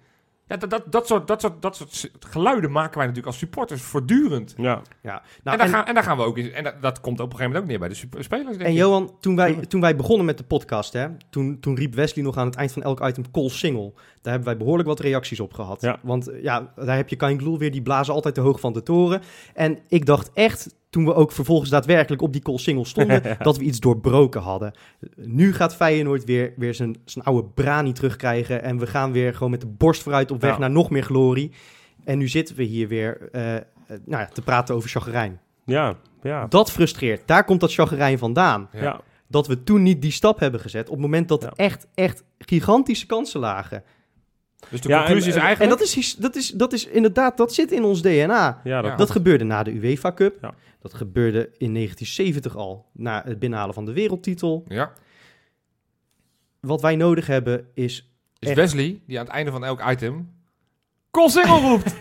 Ja, dat, dat, dat, soort, dat, soort, dat soort geluiden maken wij natuurlijk als supporters voortdurend. Ja, Ja. en, Nou, daar en, gaan, en daar gaan we ook in. En dat, dat komt op een gegeven moment ook neer bij de spelers. Denk en ik. Johan, toen wij, toen wij begonnen met de podcast, hè, toen, toen riep Wesley nog aan het eind van elk item call single. Daar hebben wij behoorlijk wat reacties op gehad. Ja. Want eh, ja, daar heb je Kain Gloel weer, die blazen altijd te hoog van de toren. En ik dacht echt, toen we ook vervolgens daadwerkelijk op die call single stonden, dat we iets doorbroken hadden. Nu gaat Feyenoord weer, weer zijn, zijn oude brani terugkrijgen en we gaan weer gewoon met de borst vooruit op weg Ja. naar nog meer glorie. En nu zitten we hier weer eh, eh, nou ja, te praten over chagrijn. ja, ja. Dat frustreert. Daar komt dat chagrijn vandaan. Ja. ja. Dat we toen niet die stap hebben gezet op het moment dat Ja. er echt, echt gigantische kansen lagen. Dus de Ja, conclusie en- is en- eigenlijk... En dat is, dat, is, dat is inderdaad, dat zit in ons DNA. Ja, dat Ja. Dat gebeurde na de UEFA Cup. Ja. Dat gebeurde in 1970 al, na het binnenhalen van de wereldtitel. Ja. Wat wij nodig hebben is... Is Echt. Wesley, die aan het einde van elk item... Call single roept!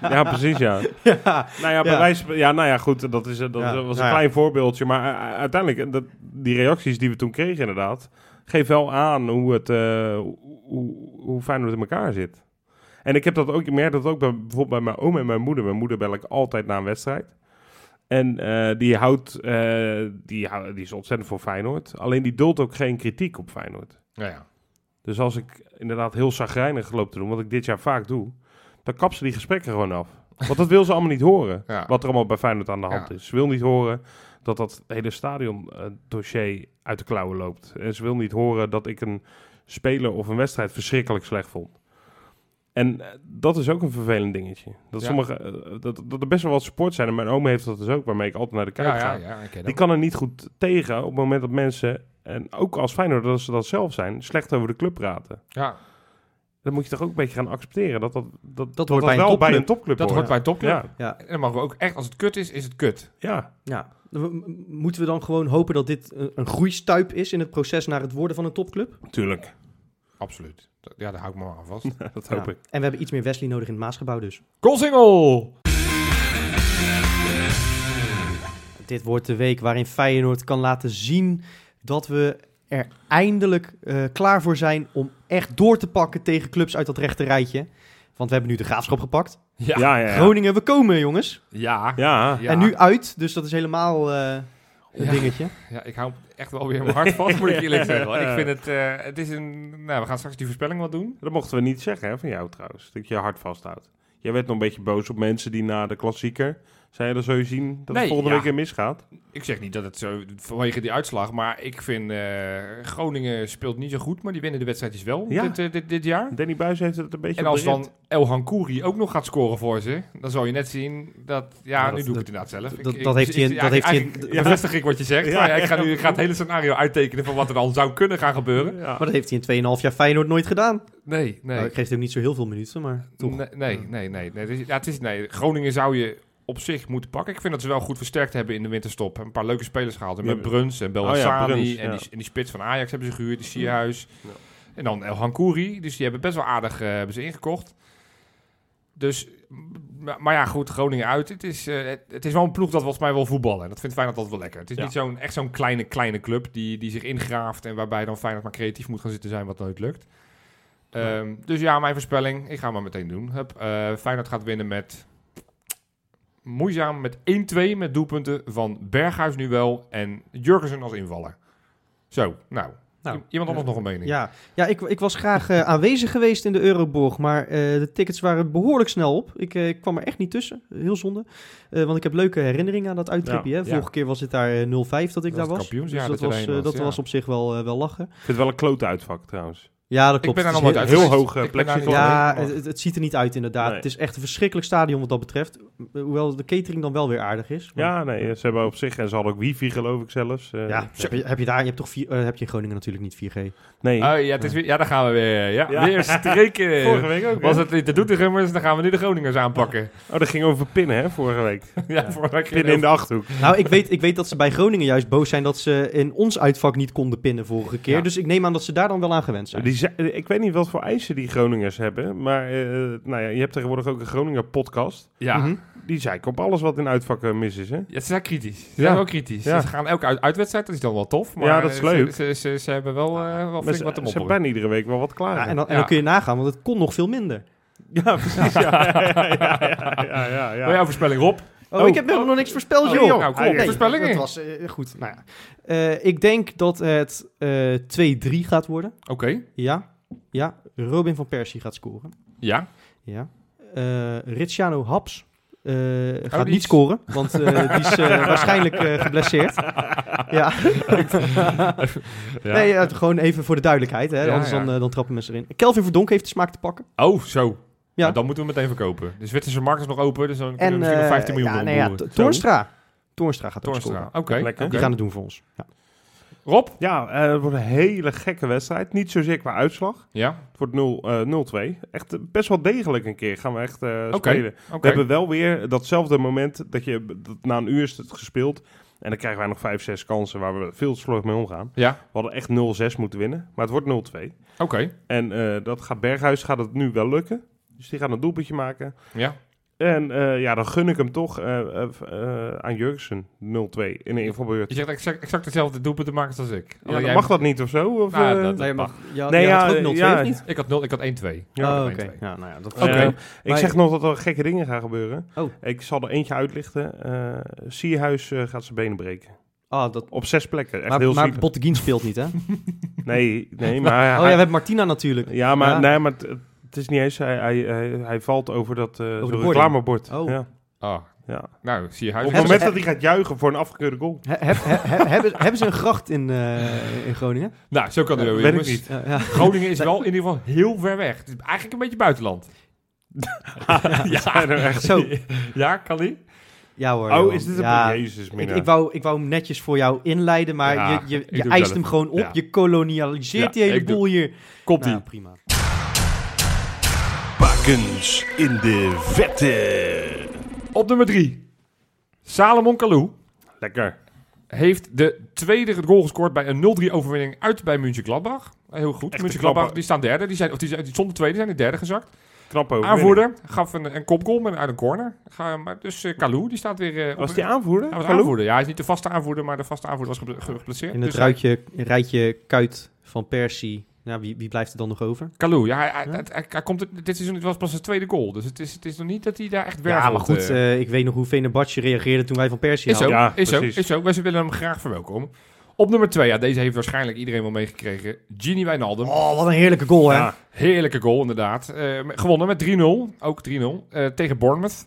Ja, precies, ja. ja, Nou ja, bij Ja. wijze ja, nou ja, goed, dat, is, dat Ja, was een nou ja. klein voorbeeldje. Maar uh, uiteindelijk, eh, dat, die reacties die we toen kregen inderdaad, geeft wel aan hoe, het, eh hoe, hoe fijn het in elkaar zit. En ik heb dat ook, ik merk dat ook bij, bijvoorbeeld bij mijn oom en mijn moeder. Mijn moeder bel ik altijd na een wedstrijd. En eh, die houdt, eh, die, die is ontzettend voor Feyenoord. Alleen die duldt ook geen kritiek op Feyenoord. Ja, ja. Dus als ik inderdaad heel zagrijnig loop te doen, wat ik dit jaar vaak doe, dan kap ze die gesprekken gewoon af. Want dat wil ze allemaal niet horen, Ja. wat er allemaal bij Feyenoord aan de hand Ja. is. Ze wil niet horen dat dat hele stadion-dossier uit de klauwen loopt. En ze wil niet horen dat ik een speler of een wedstrijd verschrikkelijk slecht vond. En eh, dat is ook een vervelend dingetje. Dat, Ja. sommige, eh, dat, dat er best wel wat support zijn. En mijn oom heeft dat dus ook, waarmee ik altijd naar de Kuip Ja, ga. ja, Die kan er niet goed tegen op het moment dat mensen, en ook als Feyenoord dat ze dat zelf zijn, slecht over de club praten. Ja. dan moet je toch ook een beetje gaan accepteren dat dat, dat, dat, hoort bij een wel bij topclub. een topclub Dat hoort bij een topclub. Ja, Ja, En dan mogen we ook echt, als het kut is, is het kut. ja. ja. Moeten we dan gewoon hopen dat dit een, een groeistuip is in het proces naar het worden van een topclub? tuurlijk. Absoluut. Ja, daar hou ik me aan vast. dat hoop Ja. ik. En we hebben iets meer Wesley nodig in het Maasgebouw dus. Goalsingel! Dit wordt de week waarin Feyenoord kan laten zien dat we er eindelijk eh, klaar voor zijn om echt door te pakken tegen clubs uit dat rechte rijtje. Want we hebben nu de graafschap gepakt. Ja. Ja, ja, ja. Groningen, we komen jongens. Ja. Ja. En nu uit, dus dat is helemaal eh, Ja. dingetje. Ja, ik hou echt wel weer mijn hart vast, moet ik eerlijk zeggen. Ik vind het, eh, het is een... Nou, we gaan straks die voorspelling wat doen. Dat mochten we niet zeggen hè, van jou trouwens, dat je je hart vasthoudt. Jij werd nog een beetje boos op mensen die na de klassieker... Zei je, dan je zien dat Nee, het volgende ja. week weer misgaat. Ik zeg niet dat het zo vanwege die uitslag, maar ik vind eh, Groningen speelt niet zo goed, maar die winnen de wedstrijdjes wel Ja. dit, eh, dit, dit jaar. Danny Buis heeft het een beetje En als dan. El Hankouri ook nog gaat scoren voor ze, dan zal je net zien dat... Ja, Ja, nu dat- doe ik dat- het inderdaad zelf. dat- Ik- dat ik- heeft hij dat heeft hij Bevestig ik wat je zegt, Ja, maar ja, ik, ga nu, ik ga het hele scenario uittekenen van wat er dan zou kunnen gaan gebeuren. Ja. Maar dat heeft hij in 2,5 jaar Feyenoord nooit gedaan. Nee, nee. Nou, ik geef hem niet zo heel veel minuten, maar toch. Nee, nee, nee. nee, nee. Het is- Ja, het is, nee. Groningen zou je op zich moeten pakken. Ik vind dat ze wel goed versterkt hebben in de winterstop. Een paar leuke spelers gehaald. En met Bruns en Belhassani Oh ja, Bruns, en, die, en die spits van Ajax hebben ze gehuurd, die Sierhuis. Ja. En dan El Hankouri. Dus die hebben best wel aardig eh, hebben ze ingekocht. Dus, maar, ja, goed, Groningen uit. Het is, eh, het, het is wel een ploeg dat volgens mij wel voetballen. En dat vindt Feyenoord altijd wel lekker. Het is niet zo'n, echt zo'n kleine, kleine club die, die zich ingraaft. En waarbij dan Feyenoord maar creatief moet gaan zitten zijn wat nooit lukt. Ehm, dus ja, mijn voorspelling. Ik ga hem maar meteen doen. Hup, eh, Feyenoord gaat winnen met... Moeizaam met 1-2 met doelpunten van Berghuis nu wel en Jurgensen als invaller. Zo, nou. Nou, Iemand anders nog een mening? Ja, ja ik, ik was graag eh, aanwezig geweest in de Euroborg, maar eh, de tickets waren behoorlijk snel op. Ik, eh, ik kwam er echt niet tussen, heel zonde. Eh, want ik heb leuke herinneringen aan dat uittripje. Ja, hè. Vorige ja. keer was het daar eh, 0-5 dat ik Dat daar was Dus dat was, eh, dat ja. was op zich wel, eh, wel lachen. Ik vind het wel een klote uitvak trouwens. Ja, dat Ik klopt. ben daar Het nog nooit heel- uit heel hoog, eh, Ik ben plexiglas. niet- Ja, het, ziet er niet uit inderdaad. Nee. Het is echt een verschrikkelijk stadion wat dat betreft. Hoewel de catering dan wel weer aardig is. Maar- Ja, nee, ze hebben op zich, en ze hadden ook wifi geloof ik zelfs. eh, Ja, heb je, heb je daar, je hebt toch vier, eh, heb je in Groningen natuurlijk niet 4G. Nee, Oh, ja, het is weer, ja, daar gaan we weer. Ja, Ja. weer streken. vorige week ook. hè? Was het niet de Doetigummers, dan gaan we nu de Groningers aanpakken. Oh, dat ging over pinnen hè, vorige week. ja, vorige week Pinnen in de Achterhoek. Nou, ik weet, ik weet dat ze bij Groningen juist boos zijn dat ze in ons uitvak niet konden pinnen vorige keer. Ja. Dus ik neem aan dat ze daar dan wel aan gewend zijn. Die, ze- ik weet niet wat voor eisen die Groningers hebben, maar eh, nou ja, je hebt tegenwoordig ook een Groninger podcast. Ja. Mhm. Die zei ik op alles wat in uitvakken mis is, hè? Ja, ze zijn kritisch. Ze Ja. zijn wel kritisch. Ja. Ze gaan elke uit uitwedstrijd, dat is dan wel tof. Maar Ja, dat is ze- leuk. Ze, ze, ze hebben wel, eh wel flink ze, wat te ze mopperen. hebben bijna iedere week wel wat klaar. Ja, en, dan, en Ja. dan kun je nagaan, want het kon nog veel minder. Ja, precies. Ja, ja, ja, ja, ja, ja, ja. Maar jouw voorspelling, Rob? Oh, Oh. ik heb nog niks voorspeld, Oh, joh. nou, kom Nee, voorspellingen. Dat was eh, goed. Nou ja. Eh, ik denk dat het eh 2-3 gaat worden. Oké. Ja. Ja. Robin van Persie gaat scoren. Ja. Ja. Eh Ricciano Haps eh, gaat niet is- scoren, want eh, die is eh, waarschijnlijk eh, geblesseerd. ja. ja. Nee, eh, gewoon even voor de duidelijkheid, hè? Ja, anders ja. Dan, eh, dan trappen mensen erin. Kelvin Verdonk heeft de smaak te pakken. Oh, zo. Ja. Ja. dan moeten we meteen verkopen. De Zwitserse markt is nog open, dus dan kunnen En we misschien nog eh, 15 miljoen ja, ja, nee, ja, T- Toornstra. Toornstra gaat scoren. Oké. Lekker. oké. Die gaan het doen voor ons. Ja. Rob? Ja, eh, het wordt een hele gekke wedstrijd. Niet zozeer qua uitslag. Ja. Het wordt 0, eh, 0-2. Echt eh, best wel degelijk een keer gaan we echt eh, Oké. spelen. Oké. We hebben wel weer datzelfde moment dat je dat na een uur is het gespeeld. En dan krijgen wij nog 5, 6 kansen waar we veel te slordig mee omgaan. Ja. We hadden echt 0-6 moeten winnen. Maar het wordt 0-2. Oké. En eh, dat gaat Berghuis gaat het nu wel lukken. Dus die gaat een doelpuntje maken. Ja. En eh, ja, dan gun ik hem toch eh, eh, aan Jurgensen 0-2 in een invalbeurt. Je zegt exact, exact hetzelfde doelpunt te maken als ik. Ja, jij- mag dat niet of zo? Of, Nou, dat- Nee, maar, ja, Nee, ja, had ook 0-2 ja. niet? Ik had, 0, ik had 1-2. Ja, oh, ik oké. had 1-2. Ja, nou ja, dat Oké. Eh, ik Maar- zeg nog dat er gekke dingen gaan gebeuren. Oh. Ik zal er eentje uitlichten. Eh Sierhuis gaat zijn benen breken. Ah, dat, Op zes plekken. Echt maar heel maar. Botteguin speelt niet, hè? Nee, nee, maar... hij- Oh ja, we hebben Martina natuurlijk. ja, maar, Ja. Nee, maar het, is niet eens... Hij, hij, hij, hij valt over dat eh de reclamebord. Oh. Ja, Ah, ja. nou, zie je huis. Op het moment ze- dat hij gaat juichen voor een afgekeurde goal. He- heb- he- he- hebben, hebben ze een gracht in, eh, in Groningen? Nou, zo kan het Ja, wel, weet ik niet. Ja, ja. Groningen is wel in ieder geval heel ver weg. Het is eigenlijk een beetje buitenland. Er echt... Zo. Ja, kan die? Ja hoor. Oh, is dit een... ja, Jezus, ik, ik, wou, ik wou hem netjes voor jou inleiden, maar Ja, je, je, eist hem gewoon op. Ja. Je kolonialiseert Ja, die hele boel hier. Komt die? Nou, prima. Varkens in de vette. Op nummer 3. Salomon Kalou Lekker. heeft de tweede goal gescoord bij een 0-3 overwinning uit bij München Gladbach. Heel goed. Echte München Gladbach die staan derde. Die zijn, of die, zijn, die stonden tweede, zijn die derde gezakt. Knap over. Aanvoerder gaf een, een kopgoal met, uit een corner. Ga, maar dus eh Kalou die staat weer... eh, Was op- die aanvoerder? Hij was Kalou? aanvoerder. Ja, hij is niet de vaste aanvoerder, maar de vaste aanvoerder was geble- ge- geblesseerd. In het Dus, ruitje, rijtje Kuit van Persie. Ja, wie, wie blijft er dan nog over? Kalou, ja, hij, hij, Ja? hij- hij- hij komt het, dit seizoen het was pas zijn tweede goal. Dus het is, het is nog niet dat hij daar echt werkt. Ja, maar goed, eh, ik weet nog hoe Venebatje reageerde toen wij van Persie Is zo. Ja, is zo, is zo. Wij willen hem graag verwelkomen. Op nummer 2, ja, deze heeft waarschijnlijk iedereen wel meegekregen. Gini Wijnaldum. Oh, wat een heerlijke goal, hè? Ja, Heerlijke goal, inderdaad. Eh, gewonnen met 3-0, ook 3-0, eh, tegen Bournemouth.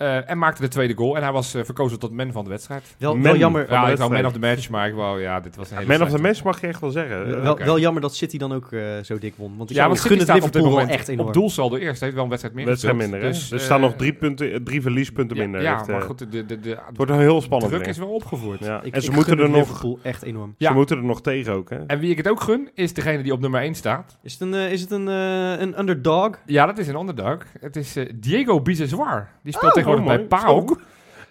Eh, en maakte de tweede goal. En hij was eh, verkozen tot man van de wedstrijd. Wel, Man. wel jammer, Ja, de ik wou man of the match, maar ik wou, ja, dit was een hele Man of the match mag je echt wel zeggen. wel, wel jammer dat City dan ook eh, zo dik won. Want ik Ja, want gun City het staat op dit moment echt enorm. op doelsaldo eerst. Heeft wel een wedstrijd meer wedstrijd minder? Dus, er staan nog drie, punten, drie verliespunten ja, minder. Ja, Heeft, maar goed, de, de, de, de het wordt wel heel spannend. druk weer. is wel opgevoerd. Ja. Ik, en ze ik moeten gun er nog, Liverpool echt enorm. Ja. ze moeten er nog tegen ook, hè? En wie ik het ook gun, is degene die op nummer 1 staat. Is het een, is het een, een underdog? Ja, dat is een underdog. Het is Diego Biseswar. Die speelt Oh, tegenwoordig bij PAOK.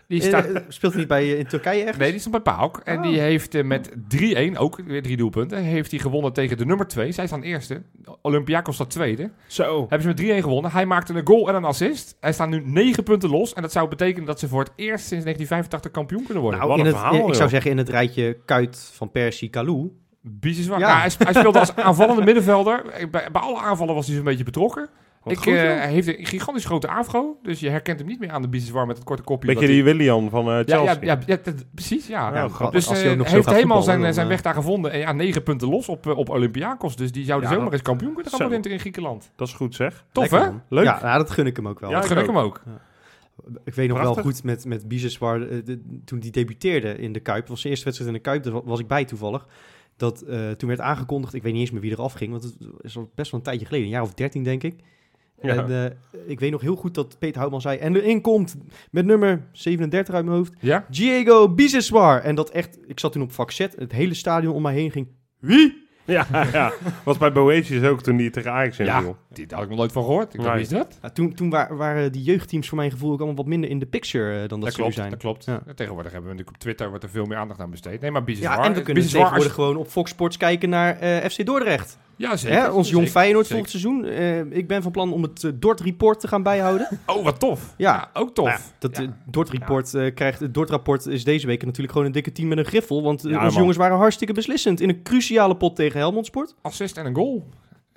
Die staat... Eh, speelt hij niet bij, eh, in Turkije echt? Nee, die stond bij PAOK. En Oh. die heeft eh, met 3-1, ook weer drie doelpunten, heeft hij gewonnen tegen de nummer 2. Zij staan eerste. Olympiakos staat tweede. Zo. Hebben ze met 3-1 gewonnen. Hij maakte een goal en een assist. Hij staat nu 9 punten los. En dat zou betekenen dat ze voor het eerst sinds 1985 kampioen kunnen worden. Nou, Wat in een het, verhaal, ik joh. zou zeggen in het rijtje Kuit van Persie Kalou. Biseswar. Ja. Hij speelde als aanvallende middenvelder. Bij, bij alle aanvallen was hij zo'n beetje betrokken. Wat Ik, goed, eh, hij heeft een gigantisch grote afro. Dus je herkent hem niet meer aan de Biseswar met het korte kopje. Beetje die Willian van eh, ja, Chelsea. ja, ja, ja, precies, ja. Grappig. Dus eh, hij heeft helemaal zijn, zijn weg daar gevonden. En ja, negen punten los op, op Olympiakos. Dus die zouden Ja, zomaar eens kampioen kunnen gaan worden in- Griekenland. Dat is goed, zeg. Tof, Lekker, hè? man. Leuk. Ja, nou, dat gun ik hem ook wel. Ja, dat ik gun ik hem ook. Ik weet nog Prachtig. wel goed met, met Biseswar, de- toen die debuteerde in de Kuip. Dat was zijn eerste wedstrijd in de Kuip, daar wa- was ik bij toevallig. Dat eh, toen werd aangekondigd, ik weet niet eens meer wie er afging, want het is al best wel een tijdje geleden, een jaar of dertien denk ik. Ja. En eh, ik weet nog heel goed dat Peter Houtman zei, en erin komt met nummer 37 uit mijn hoofd, Ja? Diego Biseswar. En dat echt, ik zat toen op vak Z, het hele stadion om mij heen ging, wie? Ja, ja. Was bij Boetius ook toen die tegen Ajax Ja. inviel. Die, daar had ik nog nooit van gehoord. Ik is dat? Ja, toen toen wa- waren die jeugdteams voor mijn gevoel ook allemaal wat minder in de picture eh, dan dat, Dat ze nu klopt, zijn. dat klopt. Ja. Ja, Tegenwoordig hebben we natuurlijk op Twitter wordt er veel meer aandacht aan besteed. Nee, maar Biseswar... Ja, en we kunnen als- tegenwoordig gewoon op Fox Sports kijken naar eh, FC Dordrecht. Ja, zeker. Hè, ons jong Feyenoord zeker. volgend seizoen. Eh, ik ben van plan om het eh, Dort Report te gaan bijhouden. Oh, wat tof. Ja. Ja, ook tof. Nou ja, dat Ja. Dort Report eh, krijgt. Het Dort rapport is deze week natuurlijk gewoon een dikke team met een griffel. Want Ja, onze man. jongens waren hartstikke beslissend in een cruciale pot tegen Helmond Sport. Assist en een goal.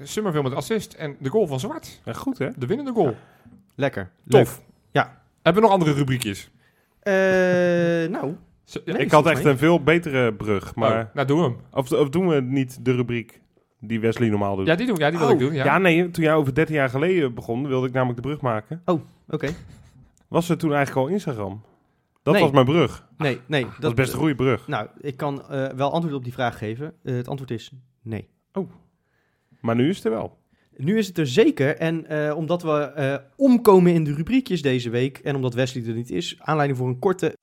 Summerville met assist en de goal van Zwart. Ja, goed, hè? De winnende goal. Lekker. Tof. Ja. Hebben we nog andere rubriekjes? Eh, nou, Nee, ik had echt een veel betere brug. Maar, Oh, nou, doe hem. of, of doen we niet de rubriek die Wesley normaal doet? Ja, die, doen, ja, die wil Oh, ik doen. Ja. ja, nee, toen jij over 13 jaar geleden begon, wilde ik namelijk de brug maken. oké. Was er toen eigenlijk al Instagram? Dat Nee. was mijn brug. Nee, nee. Dat is best een goede brug. Nou, ik kan eh, wel antwoord op die vraag geven. Eh, het antwoord is nee. Maar nu is het er wel. Nu is het er zeker. En eh, omdat we eh, omkomen in de rubriekjes deze week. En omdat Wesley er niet is. Aanleiding voor een korte.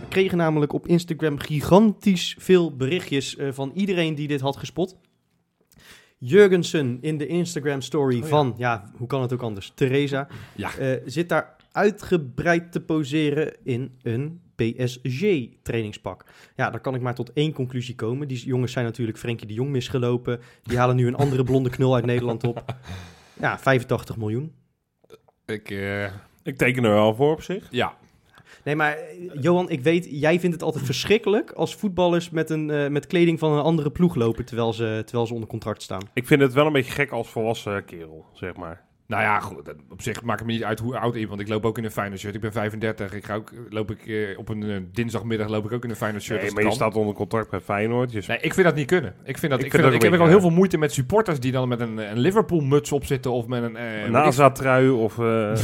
We kregen namelijk op Instagram gigantisch veel berichtjes eh, van iedereen die dit had gespot. Jurgensen in de Instagram story Oh ja. van, ja, hoe kan het ook anders? Theresa Ja. eh, zit daar uitgebreid te poseren in een PSG-trainingspak. Ja, daar kan ik maar tot één conclusie komen. Die jongens zijn natuurlijk Frenkie de Jong misgelopen. Die halen nu een andere blonde knul uit Nederland op. Ja, 85 miljoen. Ik, eh, Ik teken er wel voor op zich. ja. Nee, maar eh, Johan, ik weet, jij vindt het altijd verschrikkelijk als voetballers met, een, eh, met kleding van een andere ploeg lopen terwijl ze, terwijl ze onder contract staan. Ik vind het wel een beetje gek als volwassen kerel, zeg maar. Nou ja, goed, dat- op zich maakt het me niet uit hoe oud ik ben, want ik loop ook in een Feyenoord shirt. Ik ben 35, ik ga ook, loop ik, eh, op een eh, dinsdagmiddag loop ik ook in een Feyenoord shirt. Nee, maar je staat onder contract bij Feyenoord. Je Nee, ik vind dat niet kunnen. Ik vind dat, Ik ik, vind vind dat dat, ik ook heb ook al heel veel moeite met supporters die dan met een, een Liverpool muts op zitten of met een... eh, een NASA-trui of... eh,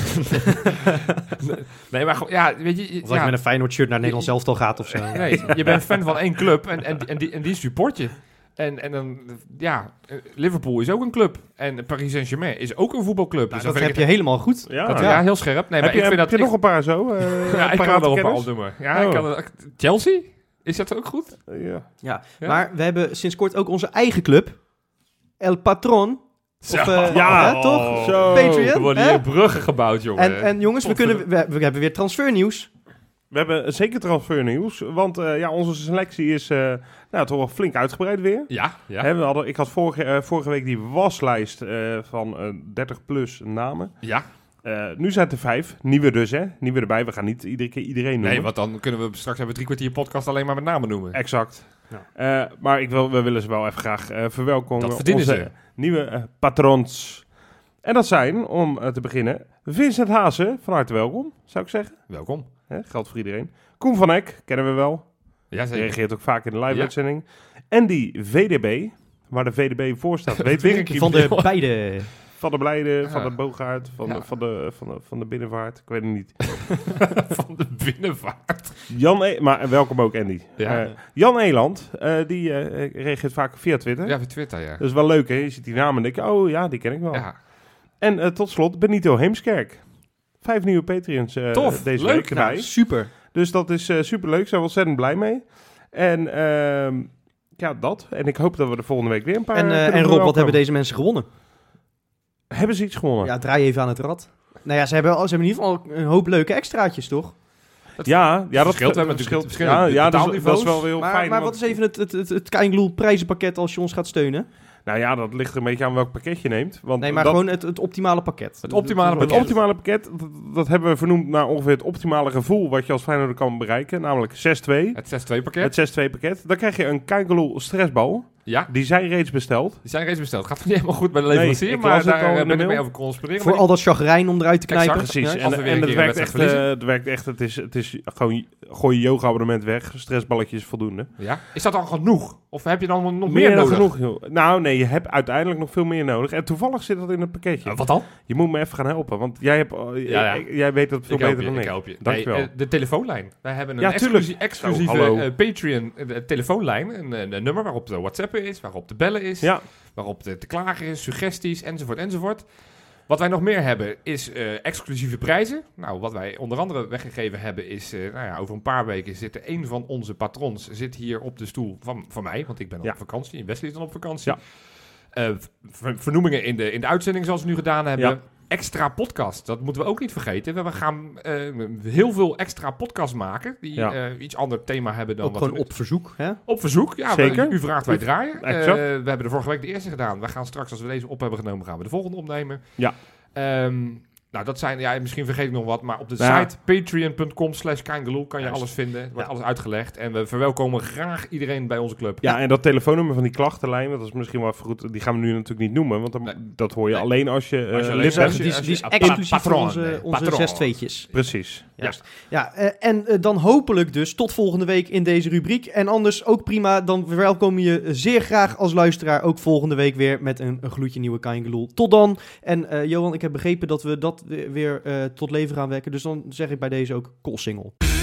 Nee, maar ja, weet je... Of dat ja, je met een Feyenoord shirt naar Nederland zelf al gaat of zo. Nee, je bent fan van één club en, en, en, die, en die support je. En, en dan, ja, Liverpool is ook een club. En Paris Saint-Germain is ook een voetbalclub. Nou, dus dat heb je helemaal goed. ja, dat, ja. heel scherp. Nee, heb maar je, ik vind heb dat... je ik- nog een paar zo? eh, ja, ik kan er wel een paar opnoemen. Ja, Oh. ik kan Chelsea? Is dat ook goed? Ja. Ja. Ja? Maar we hebben sinds kort ook onze eigen club. El Patron. Zo. Of, eh, Ja, hè, toch? Zo. Patreon. Er worden hier bruggen gebouwd, jongen. En, en jongens, we, kunnen, we, we hebben weer transfernieuws. We hebben zeker transfernieuws, want eh, ja, onze selectie is eh, nou, toch wel flink uitgebreid weer. Ja, ja. We hadden, ik had vorige, eh, vorige week die waslijst eh, van eh 30 plus namen. ja. Eh, nu zijn het er vijf. Nieuwe dus, hè? Nieuwe erbij. We gaan niet iedere keer iedereen noemen. Nee, want dan kunnen we straks hebben we drie kwartier podcast alleen maar met namen noemen. Exact. Eh, maar ik wil, we willen ze wel even graag eh, verwelkomen. Dat verdienen onze ze. nieuwe patrons. En dat zijn, om te beginnen, Vincent Hazen. Van harte welkom, zou ik zeggen. Welkom. Hè, geldt voor iedereen. Koen van Eck, kennen we wel. Ja, zeker. reageert ook vaak in de live Ja. uitzending. En die VDB, waar de VDB voor staat. Weet Weer. Van de beide. Van de Blijde, van de Boogaard, van, Ja. de, van, de, van, de, van de Binnenvaart. Ik weet het niet. Van de binnenvaart. Jan e maar welkom ook Andy. Ja. Eh, Jan Eland, eh, die eh, reageert vaak via Twitter. Ja, via Twitter, ja. Dat is wel leuk, hè? Je ziet die namen en denk je, oh ja, die ken ik wel. Ja. En tot slot Benito Heemskerk. Vijf nieuwe Patreons eh, Tof, deze leuk. week erbij. Nou, super. Dus dat is super superleuk. Zijn we ontzettend blij mee. En ehm, ja, dat. En ik hoop dat we de volgende week weer een paar En, eh, en Rob, wat hebben deze mensen gewonnen? Hebben ze iets gewonnen? Ja, draai even aan het rad. Nou ja, ze hebben, ze hebben in ieder geval een hoop leuke extraatjes, toch? ja, ja, dat hebben verschilt. natuurlijk Ja, ja dat, is, dat is wel heel Maar, fijn. maar wat is even het, het, het, het Keingloel prijzenpakket als je ons gaat steunen? Nou ja, dat ligt er een beetje aan welk pakket je neemt. Want Nee, maar dat, gewoon het, het optimale pakket. Het optimale Het pakket. optimale pakket, dat, dat hebben we vernoemd naar ongeveer het optimale gevoel wat je als Feyenoord kan bereiken. Namelijk 6-2. Het 6-2 pakket. Het 6-2 pakket. Dan krijg je een Kijkeloel stressbal. Ja, Die zijn reeds besteld. die zijn reeds besteld. Gaat niet helemaal goed bij de leverancier, maar daar eh, ben ik mee over corresponderen. Voor al dat chagrijn om eruit te Exact, knijpen. Precies. Ja. En, weer en een het, werkt echt, eh, het werkt echt. Het is, het is gewoon gooi je yoga-abonnement weg. Stressballetjes voldoende. Ja. Is dat al genoeg? Of heb je dan nog Meer, meer, dan nodig? genoeg, joh. Nou, nee, je hebt uiteindelijk nog veel meer nodig. En toevallig zit dat in het pakketje. Eh, wat dan? Je moet me even gaan helpen, want jij, hebt, Ja, ja. ik- jij weet dat veel Ik beter je, dan ik ik. help je. Dankjewel. Nee, de telefoonlijn. Wij hebben een Ja, tuurlijk. exclusie- exclusieve Patreon de telefoonlijn. Een, een, een nummer waarop de WhatsApp is, waarop de bellen is, Ja, waarop de te klagen is, suggesties, enzovoort, enzovoort. Wat wij nog meer hebben is eh, exclusieve prijzen. Nou, wat wij onder andere weggegeven hebben is, eh, nou ja, over een paar weken zit er een van onze patrons zit hier op de stoel van, van mij, want ik ben Ja. op vakantie. En Wesley is dan op vakantie. Ja. Eh, ver- vernoemingen in de, in de uitzending zoals we nu gedaan hebben. Extra podcast, dat moeten we ook niet vergeten. We gaan eh, heel veel extra podcasts maken die Ja. eh, iets ander thema hebben dan Ook wat gewoon we- op verzoek. Hè? op verzoek, ja. Zeker. we- u vraagt, wij draaien. Exact. we hebben de vorige week de eerste gedaan. We gaan straks, als we deze op hebben genomen, gaan we de volgende opnemen. Ja. Ehm, nou, dat zijn, ja, misschien vergeet ik nog wat, maar op de Nou ja. site patreon.com slash kan je Juist. alles vinden. Er wordt Ja. alles uitgelegd. En we verwelkomen graag iedereen bij onze club. ja, en dat telefoonnummer van die klachtenlijn, dat is misschien wel even goed. Die gaan we nu natuurlijk niet noemen, want dan, Nee. dat hoor je Nee. alleen als je, eh, Als je alleen lid bent. Die is, die exclusief voor onze, nee, onze zes tweetjes. Precies. Juist. Ja, eh, en eh, dan hopelijk dus tot volgende week in deze rubriek. En anders ook prima, dan verwelkom je zeer graag als luisteraar ook volgende week weer met een, een gloedje nieuwe Kaingeloel. Tot dan. En eh, Johan, ik heb begrepen dat we dat weer, eh, tot leven gaan wekken. Dus dan zeg ik bij deze ook single.